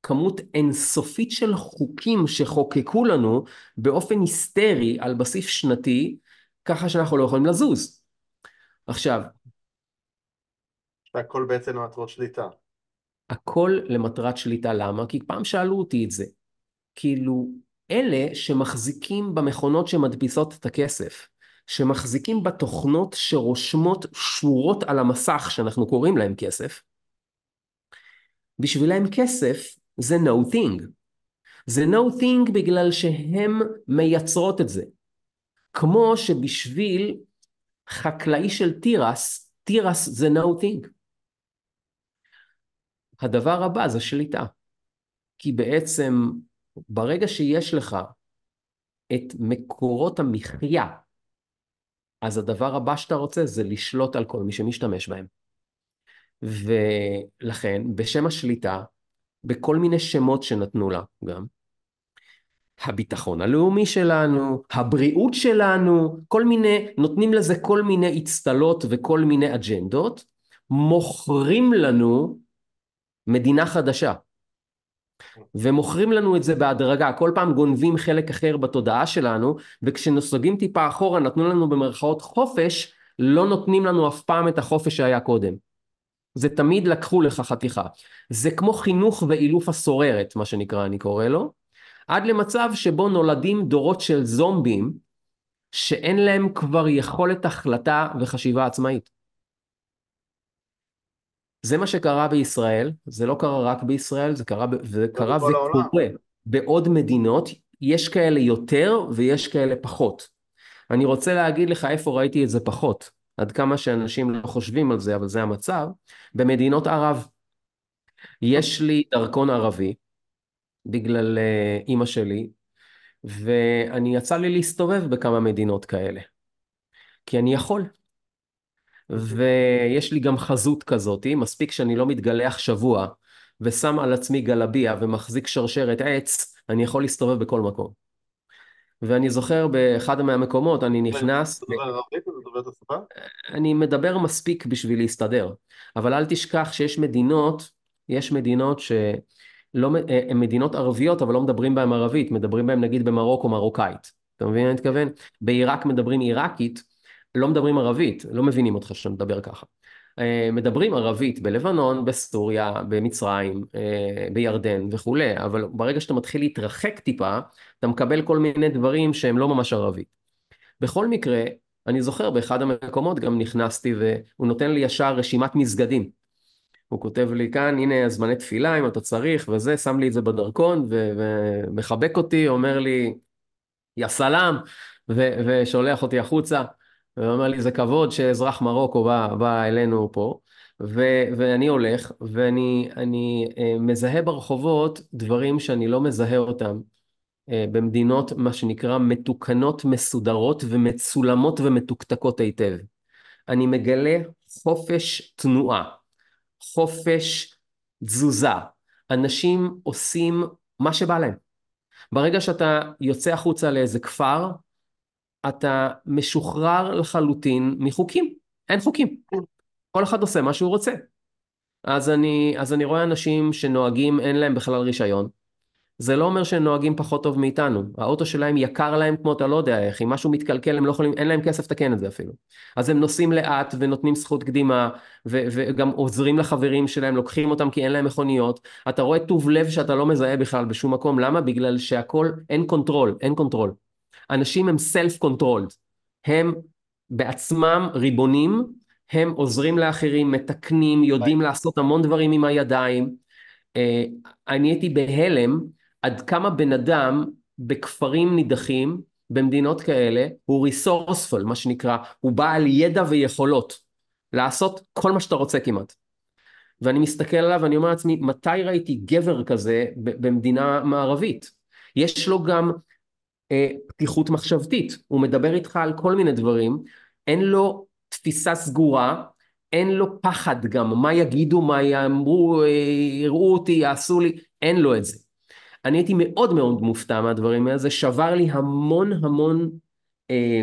כמות אינסופית של חוקים שחוקקו לנו באופן היסטרי על בסיס שנתי, ככה שאנחנו לא יכולים לזוז. עכשיו... הכל בעצם למטרות שליטה. הכל למטרת שליטה, למה? כי פעם שאלו אותי את זה. כאילו, אלה שמחזיקים במכונות שמדפיסות את הכסף, שמחזיקים בתוכנות שרושמות שורות על המסך שאנחנו קוראים להם כסף, בשבילם כסף זה no thing. זה no thing בגלל שהן מייצרות את זה. כמו שבשביל חקלאי של תירס, תירס זה no thing. הדבר הבא זה שליטה. כי בעצם ברגע שיש לך את מקורות המחיה, אז הדבר הבא שאתה רוצה זה לשלוט על כל מי שמשתמש בהם. ולכן, בשם השליטה, בכל מיני שמות שנתנו לה גם, הביטחון הלאומי שלנו, הבריאות שלנו, כל מיני, נותנים לזה כל מיני אצטלות וכל מיני אג'נדות, מוכרים לנו מדינה חדשה. ומוכרים לנו את זה בהדרגה, כל פעם גונבים חלק אחר בתודעה שלנו, וכשנסוגים טיפה אחורה נתנו לנו במרכאות חופש, לא נותנים לנו אף פעם את החופש שהיה קודם. זה תמיד לקחו לך חתיכה. זה כמו חינוך ואילוף הסוררת, מה שנקרא, אני קורא לו, עד למצב שבו נולדים דורות של זומבים, שאין להם כבר יכולת החלטה וחשיבה עצמאית. זה מה שקרה בישראל, זה לא קרה רק בישראל, זה קרה, זה קרה וקורה בעוד מדינות, יש כאלה יותר ויש כאלה פחות. אני רוצה להגיד לך איפה ראיתי את זה פחות, עד כמה שאנשים לא חושבים על זה, אבל זה המצב, במדינות ערב. יש לי דרכון ערבי, בגלל uh, אימא שלי, ואני יצא לי להסתובב בכמה מדינות כאלה. כי אני יכול. ויש לי גם חזות כזאת, מספיק שאני לא מתגלח שבוע ושם על עצמי גלביה ומחזיק שרשרת עץ, אני יכול להסתובב בכל מקום. ואני זוכר באחד מהמקומות, אני נכנס... אני מדבר מספיק בשביל להסתדר, אבל אל תשכח שיש מדינות, יש מדינות שלא, אה, הן מדינות ערביות אבל לא מדברים בהן ערבית, מדברים בהן נגיד במרוקו מרוקאית, אתה מבין מה אני מתכוון? בעיראק מדברים עיראקית, לא מדברים ערבית, לא מבינים אותך כשאתה מדבר ככה. אה, מדברים ערבית בלבנון, בסוריה, במצרים, אה, בירדן וכולי, אבל ברגע שאתה מתחיל להתרחק טיפה, אתה מקבל כל מיני דברים שהם לא ממש ערבית. בכל מקרה, אני זוכר באחד המקומות גם נכנסתי והוא נותן לי ישר רשימת מסגדים. הוא כותב לי כאן, הנה זמני תפילה אם אתה צריך וזה, שם לי את זה בדרכון ומחבק אותי, אומר לי, יא סלאם, ושולח אותי החוצה. והוא אומר לי, זה כבוד שאזרח מרוקו בא, בא אלינו פה, ו- ואני הולך, ואני אני, uh, מזהה ברחובות דברים שאני לא מזהה אותם uh, במדינות, מה שנקרא, מתוקנות, מסודרות ומצולמות ומתוקתקות היטב. אני מגלה חופש תנועה, חופש תזוזה. אנשים עושים מה שבא להם. ברגע שאתה יוצא החוצה לאיזה כפר, אתה משוחרר לחלוטין מחוקים, אין חוקים. כל אחד עושה מה שהוא רוצה. אז אני, אז אני רואה אנשים שנוהגים, אין להם בכלל רישיון. זה לא אומר שהם נוהגים פחות טוב מאיתנו. האוטו שלהם יקר להם כמו אתה לא יודע איך, אם משהו מתקלקל הם לא יכולים, אין להם כסף לתקן את זה אפילו. אז הם נוסעים לאט ונותנים זכות קדימה, ו- וגם עוזרים לחברים שלהם, לוקחים אותם כי אין להם מכוניות. אתה רואה טוב לב שאתה לא מזהה בכלל בשום מקום, למה? בגלל שהכל, אין control, אין control. אנשים הם self controlled, הם בעצמם ריבונים, הם עוזרים לאחרים, מתקנים, יודעים ביי. לעשות המון דברים עם הידיים. אה, אני הייתי בהלם עד כמה בן אדם בכפרים נידחים, במדינות כאלה, הוא ריסורספול, מה שנקרא, הוא בעל ידע ויכולות לעשות כל מה שאתה רוצה כמעט. ואני מסתכל עליו ואני אומר לעצמי, מתי ראיתי גבר כזה במדינה מערבית? יש לו גם אה, פתיחות מחשבתית, הוא מדבר איתך על כל מיני דברים, אין לו תפיסה סגורה, אין לו פחד גם, מה יגידו, מה יאמרו, יראו אותי, יעשו לי, אין לו את זה. אני הייתי מאוד מאוד מופתע מהדברים האלה, זה שבר לי המון המון אה,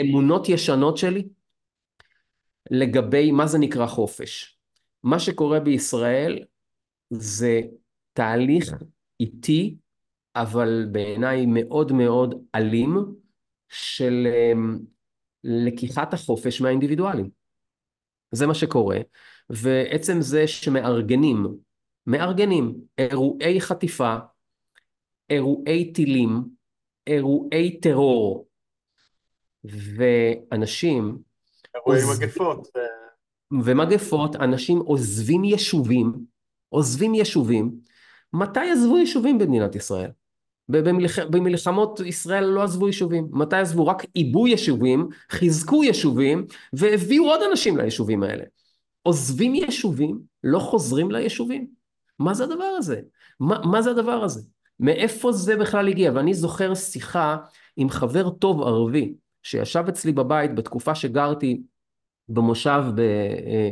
אמונות ישנות שלי לגבי מה זה נקרא חופש. מה שקורה בישראל זה תהליך איטי אבל בעיניי מאוד מאוד אלים של אמ, לקיחת החופש מהאינדיבידואלים. זה מה שקורה, ועצם זה שמארגנים, מארגנים אירועי חטיפה, אירועי טילים, אירועי טרור, ואנשים... אירועי עוז... מגפות. ומגפות, אנשים עוזבים יישובים, עוזבים יישובים, מתי עזבו יישובים במדינת ישראל? במלח... במלחמות ישראל לא עזבו יישובים. מתי עזבו? רק עיבו יישובים, חיזקו יישובים, והביאו עוד אנשים ליישובים האלה. עוזבים יישובים, לא חוזרים ליישובים. מה זה הדבר הזה? מה, מה זה הדבר הזה? מאיפה זה בכלל הגיע? ואני זוכר שיחה עם חבר טוב ערבי, שישב אצלי בבית בתקופה שגרתי במושב ב, אה,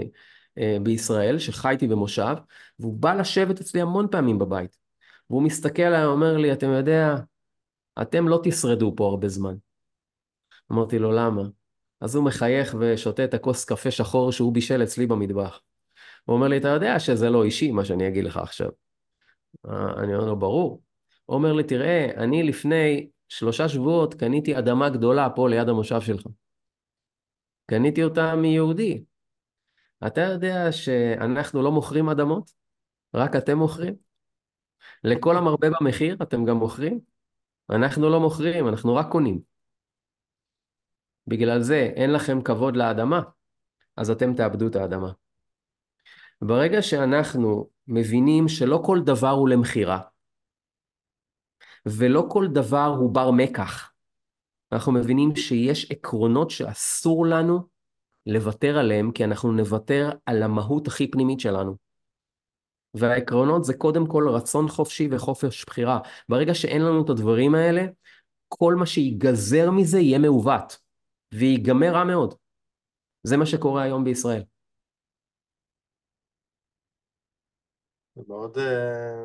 אה, בישראל, שחייתי במושב, והוא בא לשבת אצלי המון פעמים בבית. והוא מסתכל עליי, אומר לי, אתם יודע, אתם לא תשרדו פה הרבה זמן. אמרתי לו, למה? אז הוא מחייך ושותה את הכוס קפה שחור שהוא בישל אצלי במטבח. הוא אומר לי, אתה יודע שזה לא אישי, מה שאני אגיד לך עכשיו. אה, אני אומר לו, ברור. הוא אומר לי, תראה, אני לפני שלושה שבועות קניתי אדמה גדולה פה ליד המושב שלך. קניתי אותה מיהודי. אתה יודע שאנחנו לא מוכרים אדמות? רק אתם מוכרים? לכל המרבה במחיר אתם גם מוכרים? אנחנו לא מוכרים, אנחנו רק קונים. בגלל זה אין לכם כבוד לאדמה, אז אתם תאבדו את האדמה. ברגע שאנחנו מבינים שלא כל דבר הוא למכירה, ולא כל דבר הוא בר מקח, אנחנו מבינים שיש עקרונות שאסור לנו לוותר עליהם, כי אנחנו נוותר על המהות הכי פנימית שלנו. והעקרונות זה קודם כל רצון חופשי וחופש בחירה. ברגע שאין לנו את הדברים האלה, כל מה שיגזר מזה יהיה מעוות, וייגמר רע מאוד. זה מה שקורה היום בישראל. זה מאוד, אה,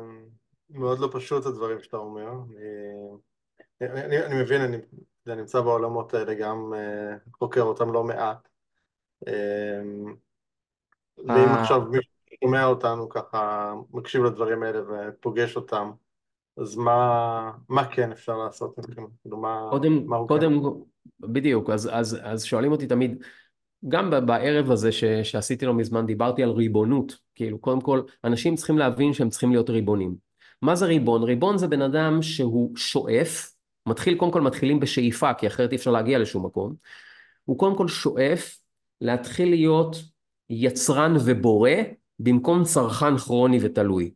מאוד לא פשוט הדברים שאתה אומר. אני, אני, אני מבין, אני, אני נמצא בעולמות האלה, גם אה, חוקר אותם לא מעט. אה, ואם עכשיו מישהו שומע אותנו ככה, מקשיב לדברים האלה ופוגש אותם, אז מה, מה כן אפשר לעשות? כאילו, מה, קודם, מה הוא קודם, כן? בדיוק, אז, אז, אז שואלים אותי תמיד, גם בערב הזה ש, שעשיתי לא מזמן, דיברתי על ריבונות. כאילו, קודם כל, אנשים צריכים להבין שהם צריכים להיות ריבונים. מה זה ריבון? ריבון זה בן אדם שהוא שואף, מתחיל, קודם כל מתחילים בשאיפה, כי אחרת אי אפשר להגיע לשום מקום. הוא קודם כל שואף להתחיל להיות יצרן ובורא, במקום צרכן כרוני ותלוי.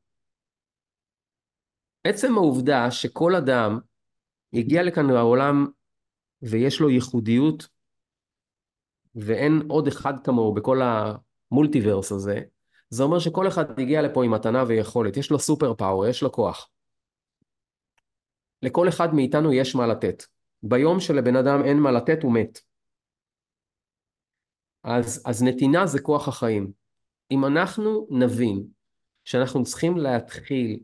עצם העובדה שכל אדם הגיע לכאן לעולם ויש לו ייחודיות ואין עוד אחד כמוהו בכל המולטיברס הזה, זה אומר שכל אחד הגיע לפה עם מתנה ויכולת, יש לו סופר פאוור, יש לו כוח. לכל אחד מאיתנו יש מה לתת. ביום שלבן אדם אין מה לתת הוא מת. אז, אז נתינה זה כוח החיים. אם אנחנו נבין שאנחנו צריכים להתחיל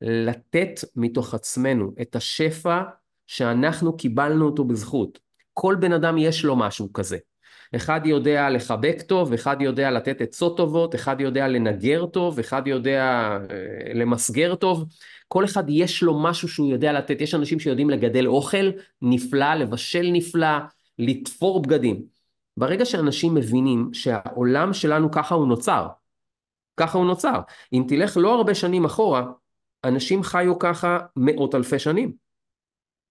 לתת מתוך עצמנו את השפע שאנחנו קיבלנו אותו בזכות. כל בן אדם יש לו משהו כזה. אחד יודע לחבק טוב, אחד יודע לתת עצות טובות, אחד יודע לנגר טוב, אחד יודע אה, למסגר טוב. כל אחד יש לו משהו שהוא יודע לתת. יש אנשים שיודעים לגדל אוכל נפלא, לבשל נפלא, לתפור בגדים. ברגע שאנשים מבינים שהעולם שלנו ככה הוא נוצר, ככה הוא נוצר. אם תלך לא הרבה שנים אחורה, אנשים חיו ככה מאות אלפי שנים.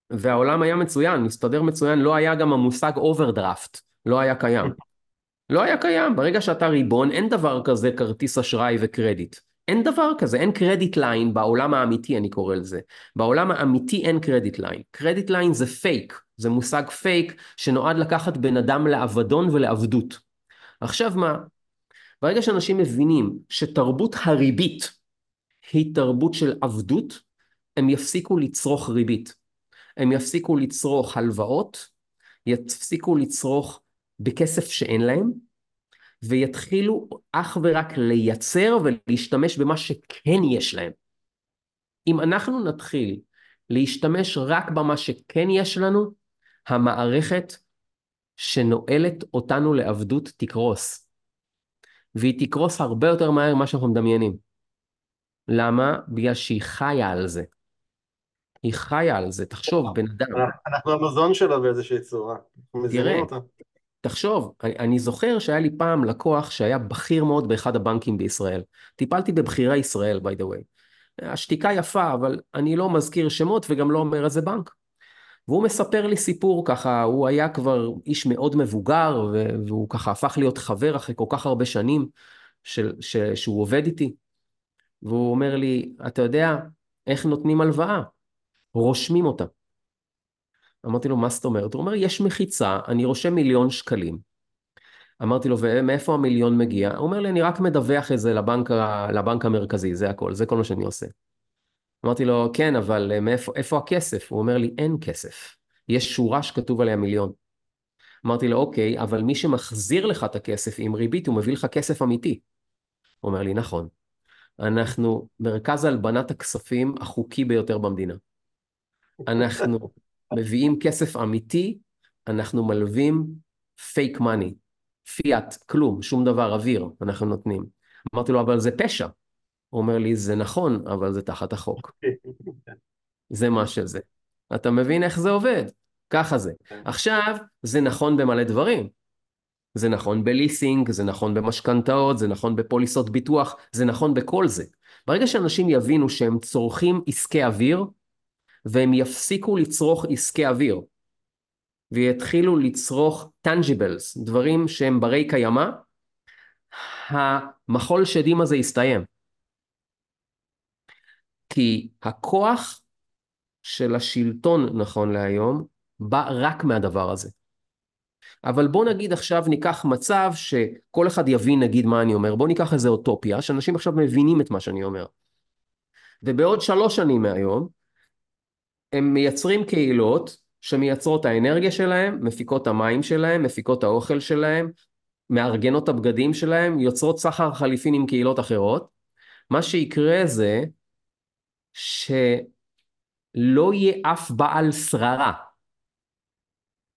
והעולם היה מצוין, מסתדר מצוין, לא היה גם המושג אוברדרפט, לא היה קיים. לא היה קיים, ברגע שאתה ריבון אין דבר כזה כרטיס אשראי וקרדיט. אין דבר כזה, אין credit line בעולם האמיתי אני קורא לזה. בעולם האמיתי אין credit line. credit line זה פייק, זה מושג פייק שנועד לקחת בן אדם לאבדון ולעבדות. עכשיו מה? ברגע שאנשים מבינים שתרבות הריבית היא תרבות של עבדות, הם יפסיקו לצרוך ריבית. הם יפסיקו לצרוך הלוואות, יפסיקו לצרוך בכסף שאין להם, ויתחילו אך ורק לייצר ולהשתמש במה שכן יש להם. אם אנחנו נתחיל להשתמש רק במה שכן יש לנו, המערכת שנועלת אותנו לעבדות תקרוס. והיא תקרוס הרבה יותר מהר ממה שאנחנו מדמיינים. למה? בגלל שהיא חיה על זה. היא חיה על זה, תחשוב, בן אדם. אנחנו המזון שלה באיזושהי צורה. תראה, תחשוב, אני, אני זוכר שהיה לי פעם לקוח שהיה בכיר מאוד באחד הבנקים בישראל. טיפלתי בבכירי ישראל, by the way. השתיקה יפה, אבל אני לא מזכיר שמות וגם לא אומר איזה בנק. והוא מספר לי סיפור ככה, הוא היה כבר איש מאוד מבוגר, והוא ככה הפך להיות חבר אחרי כל כך הרבה שנים של, ש, שהוא עובד איתי. והוא אומר לי, אתה יודע איך נותנים הלוואה? רושמים אותה. אמרתי לו, מה זאת אומרת? הוא אומר, יש מחיצה, אני רושם מיליון שקלים. אמרתי לו, ומאיפה המיליון מגיע? הוא אומר לי, אני רק מדווח את זה לבנק, לבנק המרכזי, זה הכל, זה כל מה שאני עושה. אמרתי לו, כן, אבל מאיפה, איפה הכסף? הוא אומר לי, אין כסף. יש שורה שכתוב עליה מיליון. אמרתי לו, אוקיי, אבל מי שמחזיר לך את הכסף עם ריבית, הוא מביא לך כסף אמיתי. הוא אומר לי, נכון. אנחנו מרכז הלבנת הכספים החוקי ביותר במדינה. אנחנו מביאים כסף אמיתי, אנחנו מלווים פייק מאני, פיאט, כלום, שום דבר, אוויר, אנחנו נותנים. אמרתי לו, אבל זה פשע. הוא אומר לי, זה נכון, אבל זה תחת החוק. זה מה שזה. אתה מבין איך זה עובד? ככה זה. כן. עכשיו, זה נכון במלא דברים. זה נכון בליסינג, זה נכון במשכנתאות, זה נכון בפוליסות ביטוח, זה נכון בכל זה. ברגע שאנשים יבינו שהם צורכים עסקי אוויר, והם יפסיקו לצרוך עסקי אוויר, ויתחילו לצרוך tangibles, דברים שהם ברי קיימא, המחול שדים הזה יסתיים. כי הכוח של השלטון נכון להיום בא רק מהדבר הזה. אבל בוא נגיד עכשיו ניקח מצב שכל אחד יבין נגיד מה אני אומר, בוא ניקח איזה אוטופיה, שאנשים עכשיו מבינים את מה שאני אומר. ובעוד שלוש שנים מהיום, הם מייצרים קהילות שמייצרות האנרגיה שלהם, מפיקות את המים שלהם, מפיקות את האוכל שלהם, מארגנות את הבגדים שלהם, יוצרות סחר חליפין עם קהילות אחרות. מה שיקרה זה שלא יהיה אף בעל שררה.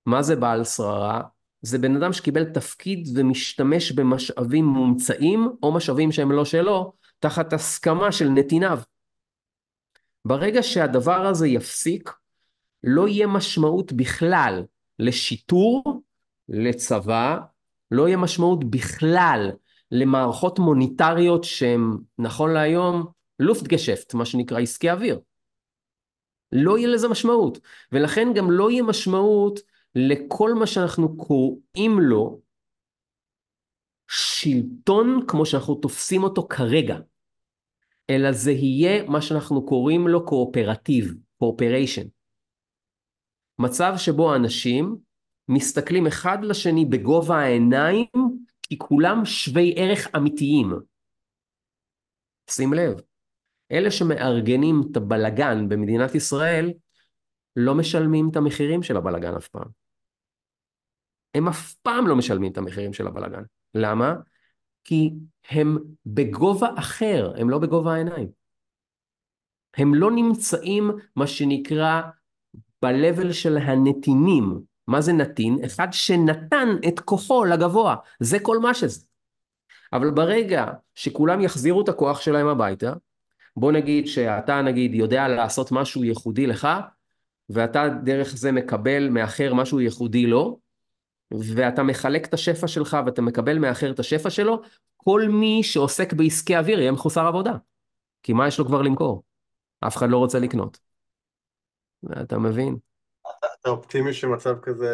מה זה בעל שררה? זה בן אדם שקיבל תפקיד ומשתמש במשאבים מומצאים או משאבים שהם לא שלו, תחת הסכמה של נתיניו. ברגע שהדבר הזה יפסיק, לא יהיה משמעות בכלל לשיטור, לצבא, לא יהיה משמעות בכלל למערכות מוניטריות שהן נכון להיום לופטגשפט, מה שנקרא עסקי אוויר. לא יהיה לזה משמעות, ולכן גם לא יהיה משמעות לכל מה שאנחנו קוראים לו שלטון כמו שאנחנו תופסים אותו כרגע, אלא זה יהיה מה שאנחנו קוראים לו קואופרטיב, cooperation. מצב שבו אנשים מסתכלים אחד לשני בגובה העיניים כי כולם שווי ערך אמיתיים. שים לב, אלה שמארגנים את הבלגן במדינת ישראל לא משלמים את המחירים של הבלגן אף פעם. הם אף פעם לא משלמים את המחירים של הבלגן. למה? כי הם בגובה אחר, הם לא בגובה העיניים. הם לא נמצאים, מה שנקרא, ב-level של הנתינים. מה זה נתין? אחד שנתן את כוחו לגבוה. זה כל מה שזה. אבל ברגע שכולם יחזירו את הכוח שלהם הביתה, בוא נגיד שאתה נגיד יודע לעשות משהו ייחודי לך, ואתה דרך זה מקבל מאחר משהו ייחודי לו, ואתה מחלק את השפע שלך ואתה מקבל מאחר את השפע שלו, כל מי שעוסק בעסקי אוויר יהיה מחוסר עבודה. כי מה יש לו כבר למכור? אף אחד לא רוצה לקנות. אתה מבין? אתה אופטימי שמצב כזה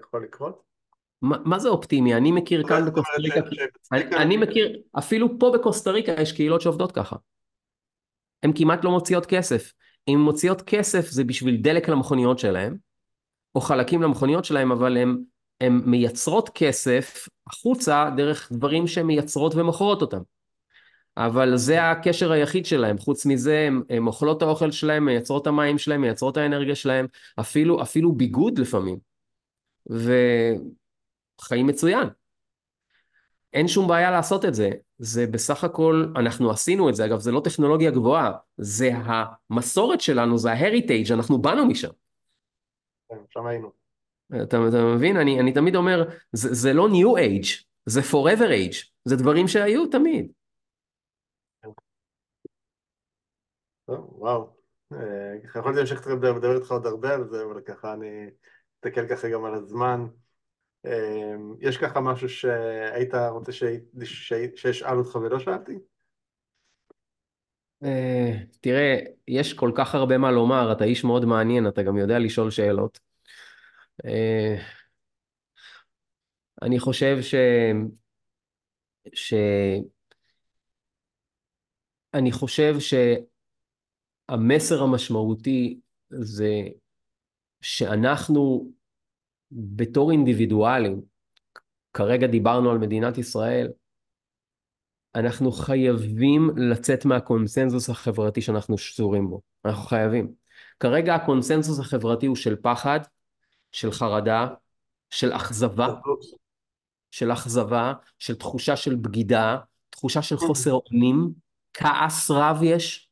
יכול לקרות? מה, מה זה אופטימי? אני מכיר כאן בקוסטה ריקה, אני, אני מכיר, אפילו פה בקוסטה ריקה יש קהילות שעובדות ככה. הן כמעט לא מוציאות כסף. אם מוציאות כסף זה בשביל דלק למכוניות שלהם, או חלקים למכוניות שלהם, אבל הן מייצרות כסף החוצה דרך דברים שהן מייצרות ומוכרות אותם. אבל זה הקשר היחיד שלהם, חוץ מזה הן אוכלות את האוכל שלהם, מייצרות המים שלהם, מייצרות האנרגיה שלהם, אפילו, אפילו ביגוד לפעמים. וחיים מצוין. אין שום בעיה לעשות את זה, זה בסך הכל, אנחנו עשינו את זה, אגב זה לא טכנולוגיה גבוהה, זה המסורת שלנו, זה ההריטייג', אנחנו באנו משם. כן, שם היינו. אתה, אתה מבין? אני, אני תמיד אומר, זה, זה לא new age, זה forever age, זה דברים שהיו תמיד. טוב, וואו. אה, יכולתי להמשיך לדבר איתך עוד הרבה על זה, אבל ככה אני אסתכל ככה גם על הזמן. אה, יש ככה משהו שהיית רוצה שאשאל אותך ולא שאלתי? אה, תראה, יש כל כך הרבה מה לומר, אתה איש מאוד מעניין, אתה גם יודע לשאול שאלות. אני חושב ש... ש... אני חושב שהמסר המשמעותי זה שאנחנו בתור אינדיבידואלים, כרגע דיברנו על מדינת ישראל, אנחנו חייבים לצאת מהקונסנזוס החברתי שאנחנו שזורים בו. אנחנו חייבים. כרגע הקונסנזוס החברתי הוא של פחד, של חרדה, של אכזבה, של אכזבה, של תחושה של בגידה, תחושה של חוסר אונים, כעס רב יש.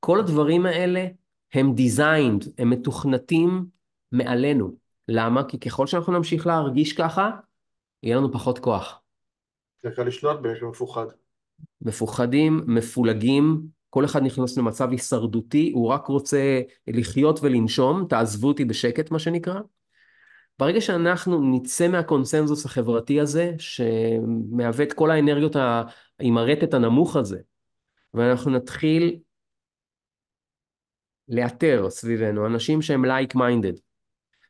כל הדברים האלה הם designed, הם מתוכנתים מעלינו. למה? כי ככל שאנחנו נמשיך להרגיש ככה, יהיה לנו פחות כוח. זה קל לשלוט במישהו מפוחד. מפוחדים, מפולגים, כל אחד נכנס למצב הישרדותי, הוא רק רוצה לחיות ולנשום, תעזבו אותי בשקט מה שנקרא. ברגע שאנחנו נצא מהקונסנזוס החברתי הזה, שמהווה את כל האנרגיות עם הרטט הנמוך הזה, ואנחנו נתחיל לאתר סביבנו אנשים שהם like minded,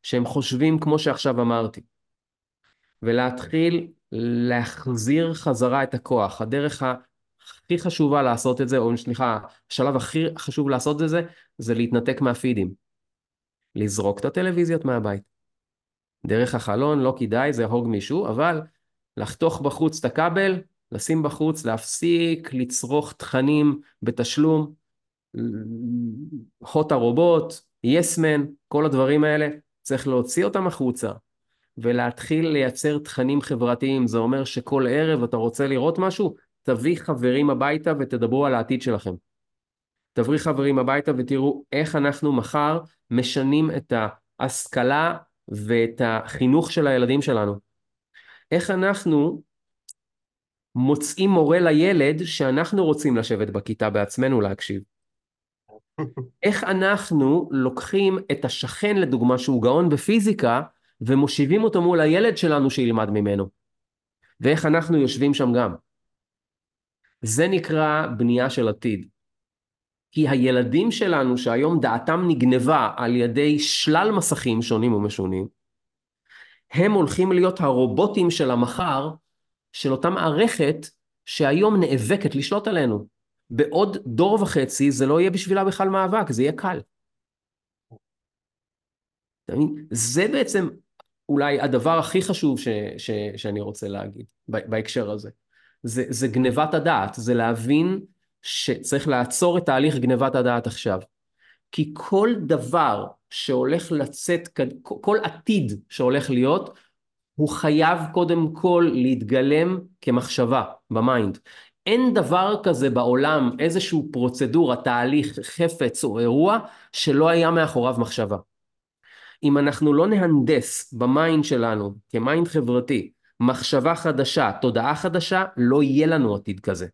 שהם חושבים כמו שעכשיו אמרתי, ולהתחיל להחזיר חזרה את הכוח. הדרך הכי חשובה לעשות את זה, או סליחה, השלב הכי חשוב לעשות את זה, זה להתנתק מהפידים. לזרוק את הטלוויזיות מהבית. דרך החלון, לא כדאי, זה יהרוג מישהו, אבל לחתוך בחוץ את הכבל, לשים בחוץ, להפסיק לצרוך תכנים בתשלום, הוט הרובוט, יסמן, כל הדברים האלה, צריך להוציא אותם החוצה ולהתחיל לייצר תכנים חברתיים. זה אומר שכל ערב אתה רוצה לראות משהו, תביא חברים הביתה ותדברו על העתיד שלכם. תביא חברים הביתה ותראו איך אנחנו מחר משנים את ההשכלה ואת החינוך של הילדים שלנו. איך אנחנו מוצאים מורה לילד שאנחנו רוצים לשבת בכיתה בעצמנו להקשיב. איך אנחנו לוקחים את השכן לדוגמה שהוא גאון בפיזיקה ומושיבים אותו מול הילד שלנו שילמד ממנו. ואיך אנחנו יושבים שם גם. זה נקרא בנייה של עתיד. כי הילדים שלנו שהיום דעתם נגנבה על ידי שלל מסכים שונים ומשונים, הם הולכים להיות הרובוטים של המחר של אותה מערכת שהיום נאבקת לשלוט עלינו. בעוד דור וחצי זה לא יהיה בשבילה בכלל מאבק, זה יהיה קל. זה בעצם אולי הדבר הכי חשוב ש, ש, שאני רוצה להגיד בהקשר הזה. זה, זה גנבת הדעת, זה להבין שצריך לעצור את תהליך גנבת הדעת עכשיו. כי כל דבר שהולך לצאת, כל עתיד שהולך להיות, הוא חייב קודם כל להתגלם כמחשבה ב mind. אין דבר כזה בעולם, איזשהו פרוצדורה, תהליך, חפץ או אירוע, שלא היה מאחוריו מחשבה. אם אנחנו לא נהנדס ב mind שלנו, כ mind חברתי, מחשבה חדשה, תודעה חדשה, לא יהיה לנו עתיד כזה.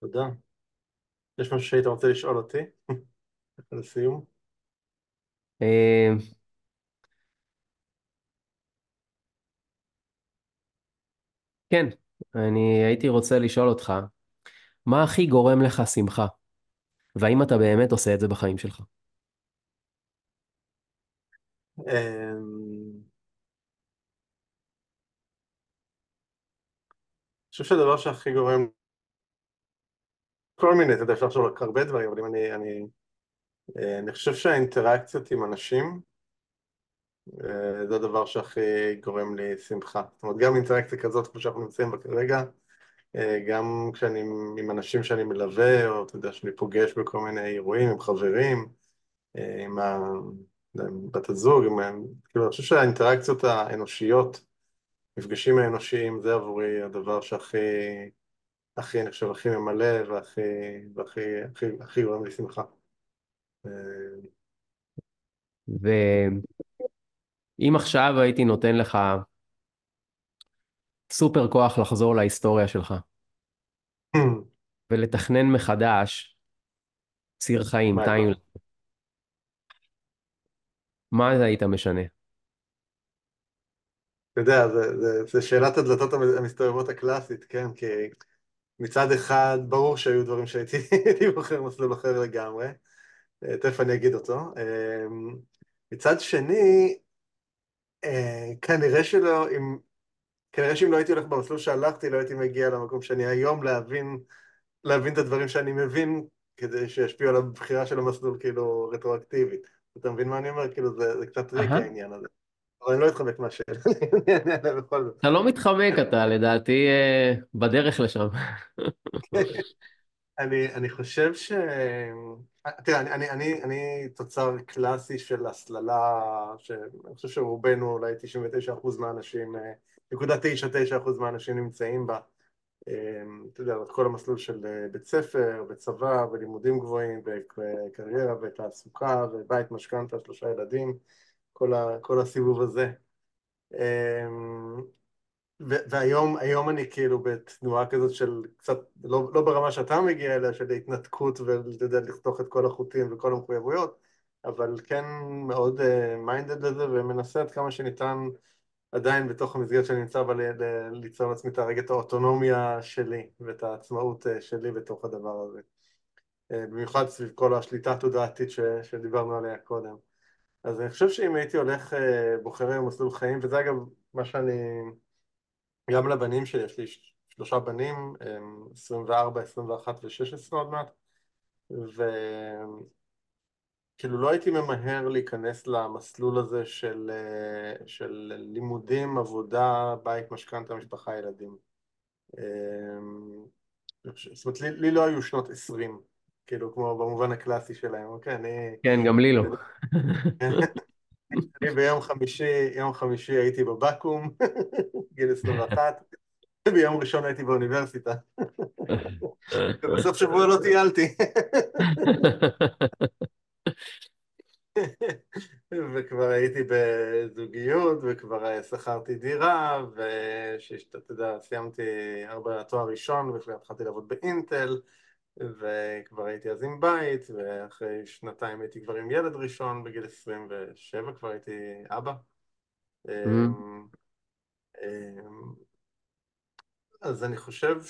תודה. יש משהו שהיית רוצה לשאול אותי? לסיום. אה, כן, אני הייתי רוצה לשאול אותך, מה הכי גורם לך שמחה? והאם אתה באמת עושה את זה בחיים שלך? אני חושב שהדבר שהכי גורם, כל מיני, אתה יודע, אפשר לחשוב על הרבה דברים, אבל אם אני, אני, אה, אני חושב שהאינטראקציות עם אנשים אה, זה הדבר שהכי גורם לי שמחה. זאת אומרת, גם אינטראקציה כזאת, כמו שאנחנו נמצאים בה כרגע, אה, גם כשאני עם אנשים שאני מלווה, או אתה יודע, שאני פוגש בכל מיני אירועים עם חברים, עם ה... בת הזוג, עם, כאילו אני חושב שהאינטראקציות האנושיות, מפגשים האנושיים, זה עבורי הדבר שהכי, הכי, אני חושב, הכי ממלא והכי, והכי, הכי, הכי גורם לי שמחה. ואם עכשיו הייתי נותן לך סופר כוח לחזור להיסטוריה שלך ולתכנן מחדש ציר חיים, טיים, מה היית משנה? אתה יודע, זה שאלת הדלתות המסתובבות הקלאסית, כן? כי מצד אחד, ברור שהיו דברים שהייתי בוחר מסלול אחר לגמרי, אה, תכף אני אגיד אותו. אה, מצד שני, אה, כנראה שלא, אם, כנראה שאם לא הייתי הולך במסלול שהלכתי, לא הייתי מגיע למקום שאני היום להבין, להבין את הדברים שאני מבין, כדי שישפיעו על הבחירה של המסלול כאילו רטרואקטיבית. אתה מבין מה אני אומר? כאילו זה, זה קצת tricky העניין הזה. אבל אני לא אתחמק מהשאלה, אני אענה בכל זאת. אתה לא מתחמק, אתה לדעתי אה, בדרך לשם. אני, אני חושב ש... תראה, אני, אני, אני, אני תוצר קלאסי של הסללה, שאני חושב שרובנו, אולי 99% מהאנשים, אה, נקודה 99% מהאנשים נמצאים בה. אמ, אתה יודע, כל המסלול של אה, בית ספר, וצבא, ולימודים גבוהים, וקריירה, ותעסוקה, ובית משכנתה, שלושה ילדים, כל, ה, כל הסיבוב הזה. אמ, והיום היום אני כאילו בתנועה כזאת של קצת, לא, לא ברמה שאתה מגיע אליה, של התנתקות ואתה יודע, לחתוך את כל החוטים וכל המחויבויות, אבל כן מאוד מיינדד uh, לזה ומנסה עד כמה שניתן עדיין בתוך המסגרת שאני נמצא בה ליצור לעצמי את הרגע את האוטונומיה שלי ואת העצמאות uh, שלי בתוך הדבר הזה. Uh, במיוחד סביב כל השליטה התודעתית שדיברנו עליה קודם. אז אני חושב שאם הייתי הולך, uh, בוחר מסלול חיים, וזה אגב מה שאני... גם לבנים שלי, יש לי שלושה בנים, 24, 21 ו-16 עוד מעט, וכאילו לא הייתי ממהר להיכנס למסלול הזה של, של לימודים, עבודה, בית, משכנתה, משפחה, ילדים. זאת אומרת, לי, לי לא היו שנות 20, כאילו כמו במובן הקלאסי שלהם, אוקיי? אני... כן, גם לי לא. אני ביום חמישי, יום חמישי הייתי בבקו"ם, גיל 21, ביום ראשון הייתי באוניברסיטה. ובסוף שבוע לא טיילתי. וכבר הייתי בזוגיות, וכבר שכרתי דירה, ושאתה יודע, סיימתי ארבע תואר ראשון, וכבר התחלתי לעבוד באינטל, וכבר הייתי אז עם בית, ואחרי שנתיים הייתי כבר עם ילד ראשון, בגיל 27 כבר הייתי אבא. Mm-hmm. אז אני חושב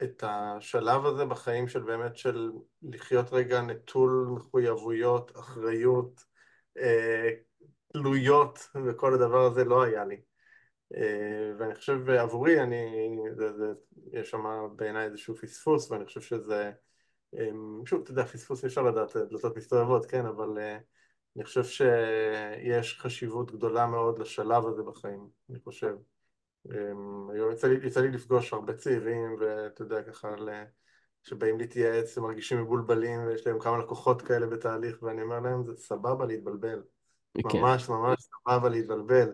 שאת השלב הזה בחיים של באמת של לחיות רגע נטול מחויבויות, אחריות, אה, תלויות וכל הדבר הזה לא היה לי. אה, ואני חושב עבורי, אני, זה, זה, יש שם בעיניי איזשהו פספוס ואני חושב שזה, אה, שוב, אתה יודע, פספוס אי אפשר לדעת, דלתות מסתובבות, כן, אבל אני חושב שיש חשיבות גדולה מאוד לשלב הזה בחיים, אני חושב. אמ, היום יצא לי, יצא לי לפגוש הרבה צעירים, ואתה יודע, ככה, שבאים להתייעץ, הם מרגישים מבולבלים, ויש להם כמה לקוחות כאלה בתהליך, ואני אומר להם, זה סבבה להתבלבל. כן. ממש ממש סבבה להתבלבל.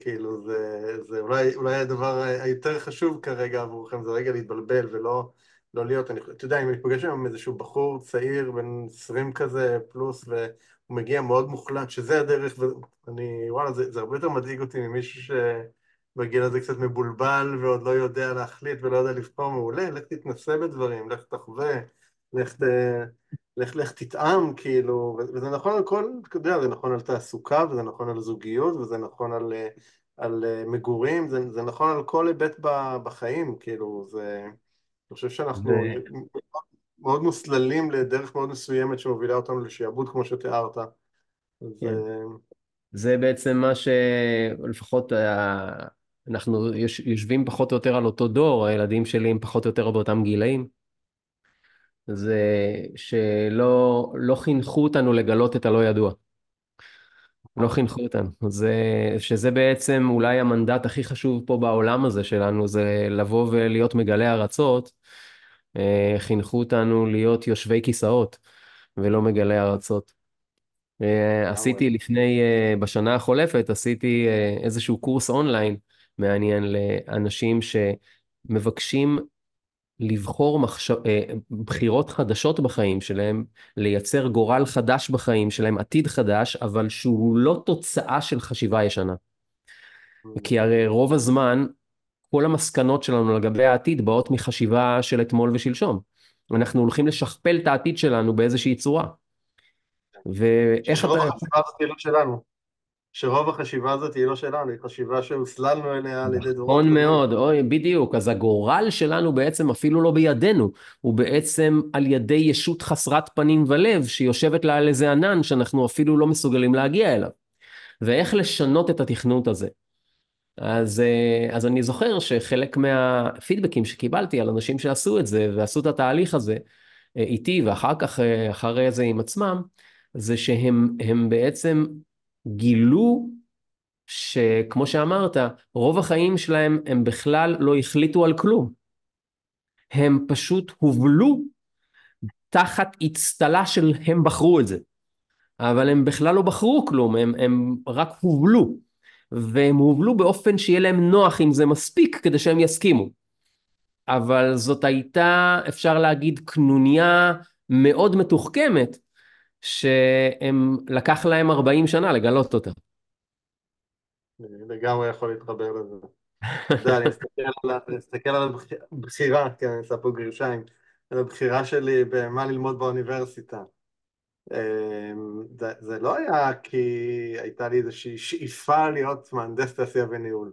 כאילו, זה, זה אולי, אולי הדבר היותר חשוב כרגע עבורכם, זה רגע להתבלבל, ולא לא להיות, אני, אתה יודע, אם אני פוגש עם איזשהו בחור צעיר, בן 20 כזה, פלוס, והוא מגיע מאוד מוחלט, שזה הדרך, ואני, וואלה, זה, זה הרבה יותר מדאיג אותי ממישהו ש... בגיל הזה קצת מבולבל ועוד לא יודע להחליט ולא יודע לבחור מעולה, לך תתנסה בדברים, לך תחווה, לך, ת, לך, לך תטעם, כאילו, וזה נכון על כל, אתה יודע, זה נכון על תעסוקה, וזה נכון על זוגיות, וזה נכון על, על מגורים, זה, זה נכון על כל היבט בחיים, כאילו, זה, אני חושב שאנחנו ו... מאוד מוסללים לדרך מאוד מסוימת שמובילה אותנו לשעבוד, כמו שתיארת. כן. זה... זה בעצם מה שלפחות אנחנו יושבים פחות או יותר על אותו דור, הילדים שלי הם פחות או יותר באותם גילאים. זה שלא לא חינכו אותנו לגלות את הלא ידוע. לא חינכו אותנו. זה, שזה בעצם אולי המנדט הכי חשוב פה בעולם הזה שלנו, זה לבוא ולהיות מגלי ארצות. אה, חינכו אותנו להיות יושבי כיסאות ולא מגלי ארצות. אה, עשיתי לפני, אה, בשנה החולפת, עשיתי איזשהו קורס אונליין מעניין לאנשים שמבקשים לבחור מחשב, אה, בחירות חדשות בחיים שלהם, לייצר גורל חדש בחיים שלהם, עתיד חדש, אבל שהוא לא תוצאה של חשיבה ישנה. כי הרי רוב הזמן, כל המסקנות שלנו לגבי העתיד באות מחשיבה של אתמול ושלשום. אנחנו הולכים לשכפל את העתיד שלנו באיזושהי צורה. ואיך אתה... שרוב החשיבה הזאת היא לא שלנו. שרוב החשיבה הזאת היא לא שלנו, היא חשיבה שהוסללנו אליה על ידי דורות. נכון מאוד, אוי, בדיוק. אז הגורל שלנו בעצם אפילו לא בידינו, הוא בעצם על ידי ישות חסרת פנים ולב, שיושבת לה על איזה ענן שאנחנו אפילו לא מסוגלים להגיע אליו. ואיך לשנות את התכנות הזה. אז, אה, אז אני זוכר שחלק מהפידבקים שקיבלתי על אנשים שעשו את זה ועשו את התהליך הזה אה, איתי ואחר כך, אה, אחרי זה עם עצמם, זה שהם בעצם גילו שכמו שאמרת, רוב החיים שלהם הם בכלל לא החליטו על כלום. הם פשוט הובלו תחת אצטלה של הם בחרו את זה. אבל הם בכלל לא בחרו כלום, הם, הם רק הובלו. והם הובלו באופן שיהיה להם נוח אם זה מספיק כדי שהם יסכימו. אבל זאת הייתה, אפשר להגיד, קנוניה מאוד שהם לקח להם 40 שנה לגלות אותה. אני לגמרי יכול להתחבר לזה. אתה אני מסתכל על, הבחירה, כן, אני עושה פה גרשיים, על הבחירה שלי במה ללמוד באוניברסיטה. אמ, זה, זה לא היה כי הייתה לי איזושהי שאיפה להיות מהנדס תעשייה וניהול.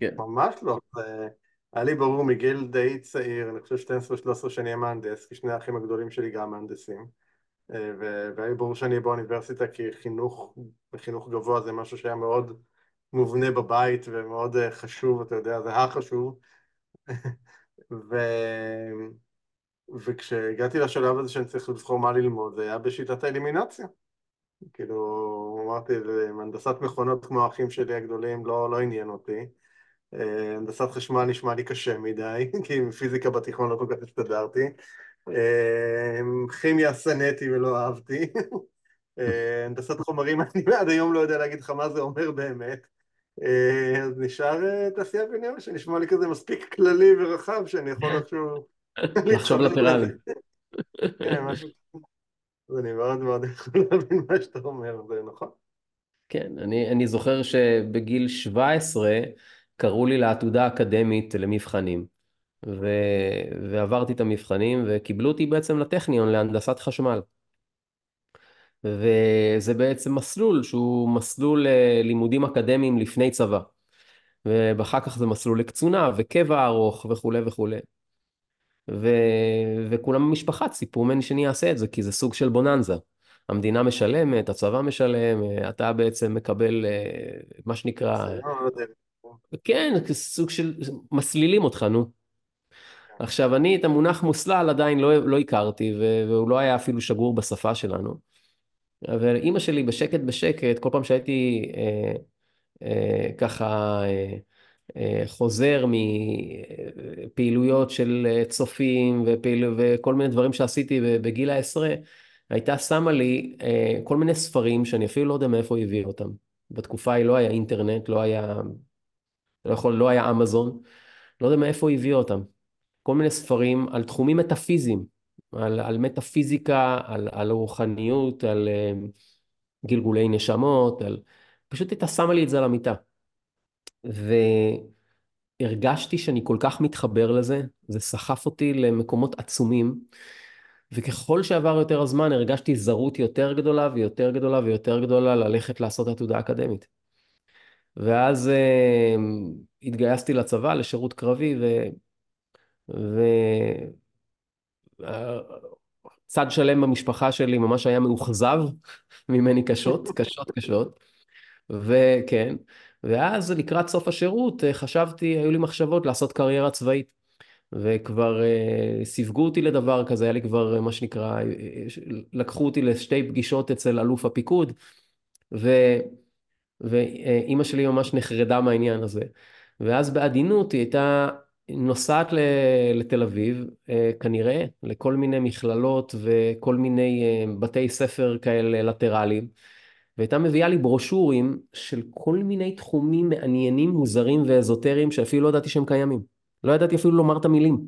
כן. ממש לא. זה היה לי ברור מגיל די צעיר, אני חושב 12-13 שאני אהיה מהנדס, כי שני האחים הגדולים שלי גם מהנדסים. אה, והיה ברור שאני באוניברסיטה כי חינוך, חינוך גבוה זה משהו שהיה מאוד מובנה בבית ומאוד אה, חשוב, אתה יודע, זה החשוב. ו... וכשהגעתי לשלב הזה שאני צריך לבחור מה ללמוד, זה היה בשיטת האלימינציה. כאילו, אמרתי, הנדסת מכונות כמו האחים שלי הגדולים לא, לא עניין אותי. אה, הנדסת חשמל נשמע לי קשה מדי, כי עם פיזיקה בתיכון לא כל כך הסתדרתי. אה, כימיה שנאתי ולא אהבתי. אה, הנדסת חומרים, אני עד היום לא יודע להגיד לך מה זה אומר באמת. אז נשאר תעשייה וניהול שנשמע לי כזה מספיק כללי ורחב שאני יכול איכשהו לחשוב לטרלי. כן, משהו... אז אני מאוד מאוד יכול להבין מה שאתה אומר, זה נכון. כן, אני, אני זוכר שבגיל 17 קראו לי לעתודה אקדמית למבחנים. ו... ועברתי את המבחנים וקיבלו אותי בעצם לטכניון להנדסת חשמל. וזה בעצם מסלול שהוא מסלול אה, לימודים אקדמיים לפני צבא. ואחר כך זה מסלול לקצונה וקבע ארוך וכולי וכולי. ו... וכולם במשפחה ציפו ממני שאני אעשה את זה, כי זה סוג של בוננזה. המדינה משלמת, הצבא משלם, אתה בעצם מקבל אה, מה שנקרא... כן, סוג של... מסלילים אותך, נו. עכשיו, אני את המונח מוסלל עדיין לא, לא הכרתי, והוא לא היה אפילו שגור בשפה שלנו. אבל אימא שלי בשקט בשקט, כל פעם שהייתי אה, אה, ככה... אה, אה, חוזר מפעילויות של אה, צופים ופעיל... וכל מיני דברים שעשיתי בגיל העשרה, הייתה שמה לי אה, כל מיני ספרים שאני אפילו לא יודע מאיפה היא הביאה אותם. בתקופה ההיא לא היה אינטרנט, לא היה, לא יכול, לא היה אמזון, לא יודע מאיפה היא הביאה אותם. כל מיני ספרים על תחומים מטאפיזיים, על, על מטאפיזיקה, על, על רוחניות, על גלגולי נשמות, על... פשוט הייתה שמה לי את זה על המיטה. והרגשתי שאני כל כך מתחבר לזה, זה סחף אותי למקומות עצומים, וככל שעבר יותר הזמן הרגשתי זרות יותר גדולה ויותר גדולה ויותר גדולה ללכת לעשות עתודה אקדמית. ואז uh, התגייסתי לצבא, לשירות קרבי, ו... ו... צד שלם במשפחה שלי ממש היה מאוכזב ממני קשות, קשות, קשות. וכן, ואז לקראת סוף השירות אה, חשבתי, היו לי מחשבות לעשות קריירה צבאית. וכבר uh, סיווגו אותי לדבר כזה, היה לי כבר מה שנקרא, לקחו אותי לשתי פגישות אצל אלוף הפיקוד, ו, ואימא שלי ממש נחרדה מהעניין הזה. ואז בעדינות היא הייתה נוסעת לתל אביב, uh, כנראה, לכל מיני מכללות וכל מיני uh, בתי ספר כאלה לטרליים. והייתה מביאה לי ברושורים של כל מיני תחומים מעניינים, מוזרים ואזוטריים שאפילו לא ידעתי שהם קיימים. לא ידעתי אפילו לומר את המילים.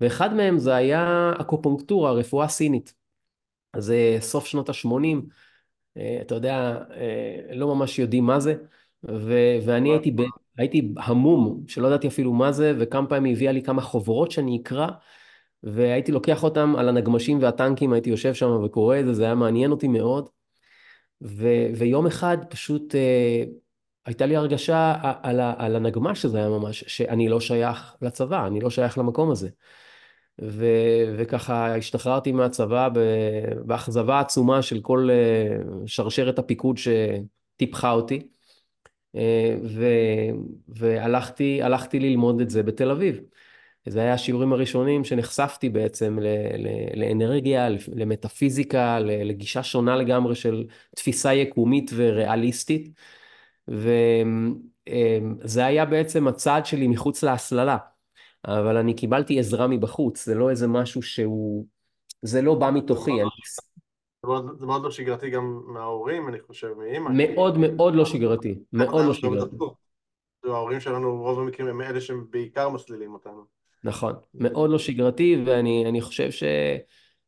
ואחד מהם זה היה אקופונקטורה, רפואה סינית. אז זה סוף שנות ה-80, אה, אתה יודע, אה, לא ממש יודעים מה זה, ו- ואני הייתי, ב- הייתי המום, שלא ידעתי אפילו מה זה, וכמה פעמים הביאה לי כמה חוברות שאני אקרא, והייתי לוקח אותם על הנגמשים והטנקים, הייתי יושב שם וקורא את זה, זה היה מעניין אותי מאוד. ו- ויום אחד פשוט אה, הייתה לי הרגשה על, על הנגמ"ש שזה היה ממש, שאני לא שייך לצבא, אני לא שייך למקום הזה. ו- וככה השתחררתי מהצבא באכזבה עצומה של כל אה, שרשרת הפיקוד שטיפחה אותי. אה, ו- והלכתי ללמוד את זה בתל אביב. זה היה השיעורים הראשונים שנחשפתי בעצם לאנרגיה, למטאפיזיקה, לגישה שונה לגמרי של תפיסה יקומית וריאליסטית. וזה היה בעצם הצעד שלי מחוץ להסללה. אבל אני קיבלתי עזרה מבחוץ, זה לא איזה משהו שהוא... זה לא בא מתוכי. מאוד, זה מאוד לא שגרתי גם מההורים, אני חושב, מאמא. מאוד מאוד לא שגרתי, מאוד לא שגרתי. ההורים שלנו, רוב המקרים הם אלה שהם בעיקר מסלילים אותנו. נכון, מאוד לא שגרתי, ואני חושב ש,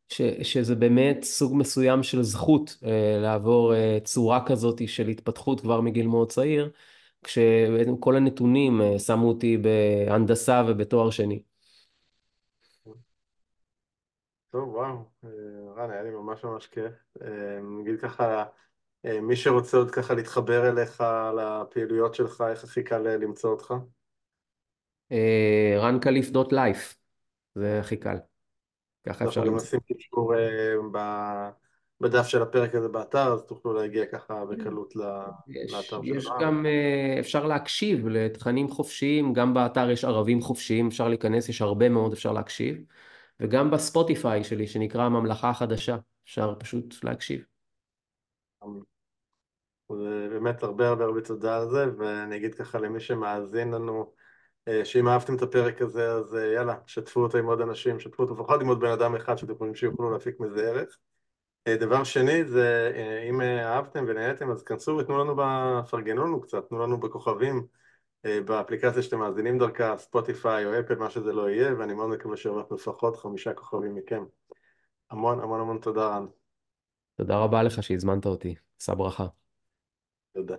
ש, שזה באמת סוג מסוים של זכות אה, לעבור אה, צורה כזאת של התפתחות כבר מגיל מאוד צעיר, כשכל הנתונים אה, שמו אותי בהנדסה ובתואר שני. טוב, וואו, אה, רן, היה לי ממש ממש כיף. אה, נגיד ככה, מי שרוצה עוד ככה להתחבר אליך, לפעילויות שלך, איך הכי קל למצוא אותך? רנקליף.לייף, זה הכי קל. ככה אפשר למצוא. אנחנו גם נשים קישור בדף של הפרק הזה באתר, אז תוכלו להגיע ככה בקלות לאתר שלנו. יש גם, אה, אפשר להקשיב לתכנים חופשיים, גם באתר יש ערבים חופשיים, אפשר להיכנס, יש הרבה מאוד, אפשר להקשיב. וגם בספוטיפיי שלי, שנקרא הממלכה החדשה, אפשר פשוט להקשיב. באמת הרבה הרבה הרבה תודה על זה, ואני אגיד ככה למי שמאזין לנו, אה, שאם אהבתם את הפרק הזה, אז אה, יאללה, שתפו אותו עם עוד אנשים, שתפו אותו לפחות עם עוד בן אדם אחד שאתם חושבים שיוכלו להפיק מזה ערך. אה, דבר שני זה אם אה, אהבתם ונהייתם אז כנסו ותנו לנו, פרגנו לנו קצת, תנו לנו בכוכבים באפליקציה שאתם מאזינים דרכה, ספוטיפיי או אפל, מה שזה לא יהיה, ואני מאוד מקווה שאנחנו לפחות חמישה כוכבים מכם. המון המון המון תודה רן. תודה רבה לך שהזמנת אותי, שא ברכה. תודה.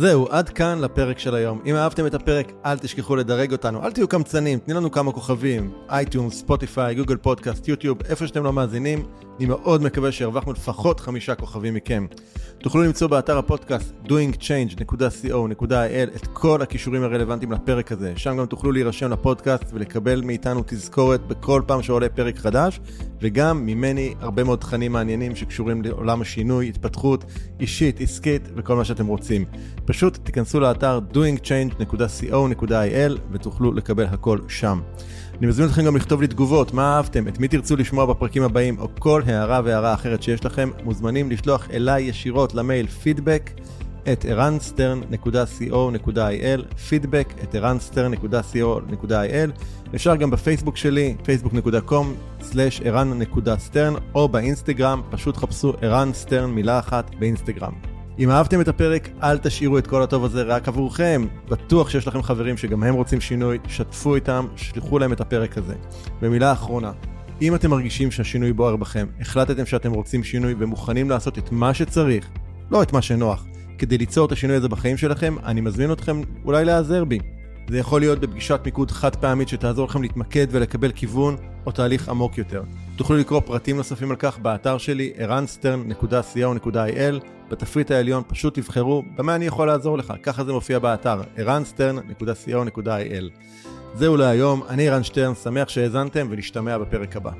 זהו, עד כאן לפרק של היום. אם אהבתם את הפרק, אל תשכחו לדרג אותנו, אל תהיו קמצנים, תנו לנו כמה כוכבים, iTunes, Spotify, Google Podcast, YouTube, איפה שאתם לא מאזינים, אני מאוד מקווה שהרווחנו לפחות חמישה כוכבים מכם. תוכלו למצוא באתר הפודקאסט doingchange.co.il את כל הקישורים הרלוונטיים לפרק הזה. שם גם תוכלו להירשם לפודקאסט ולקבל מאיתנו תזכורת בכל פעם שעולה פרק חדש, וגם ממני הרבה מאוד תכנים מעניינים שקשורים לעולם השינוי, התפתחות אישית, עסקית וכל מה שאתם רוצים. פשוט תיכנסו לאתר doingchange.co.il ותוכלו לקבל הכל שם. אני מזמין אתכם גם לכתוב לי תגובות, מה אהבתם, את מי תרצו לשמוע בפרקים הבאים, או כל הערה והערה אחרת שיש לכם, מוזמנים לשלוח אליי ישירות למייל פידבק את ערנסטרן.co.il, פידבק את ערנסטרן.co.il, אפשר גם בפייסבוק שלי, facebook.com/ערן.סטרן, או באינסטגרם, פשוט חפשו ערן סטרן מילה אחת באינסטגרם. אם אהבתם את הפרק, אל תשאירו את כל הטוב הזה רק עבורכם. בטוח שיש לכם חברים שגם הם רוצים שינוי, שתפו איתם, שלחו להם את הפרק הזה. ומילה אחרונה, אם אתם מרגישים שהשינוי בוער בכם, החלטתם שאתם רוצים שינוי ומוכנים לעשות את מה שצריך, לא את מה שנוח, כדי ליצור את השינוי הזה בחיים שלכם, אני מזמין אתכם אולי להיעזר בי. זה יכול להיות בפגישת מיקוד חד פעמית שתעזור לכם להתמקד ולקבל כיוון או תהליך עמוק יותר. תוכלו לקרוא פרטים נוספים על כך באתר שלי, ערנסטרן.co.il, בתפריט העליון פשוט תבחרו במה אני יכול לעזור לך, ככה זה מופיע באתר, ערנסטרן.co.il. זהו להיום, אני רן שטרן, שמח שהאזנתם ונשתמע בפרק הבא.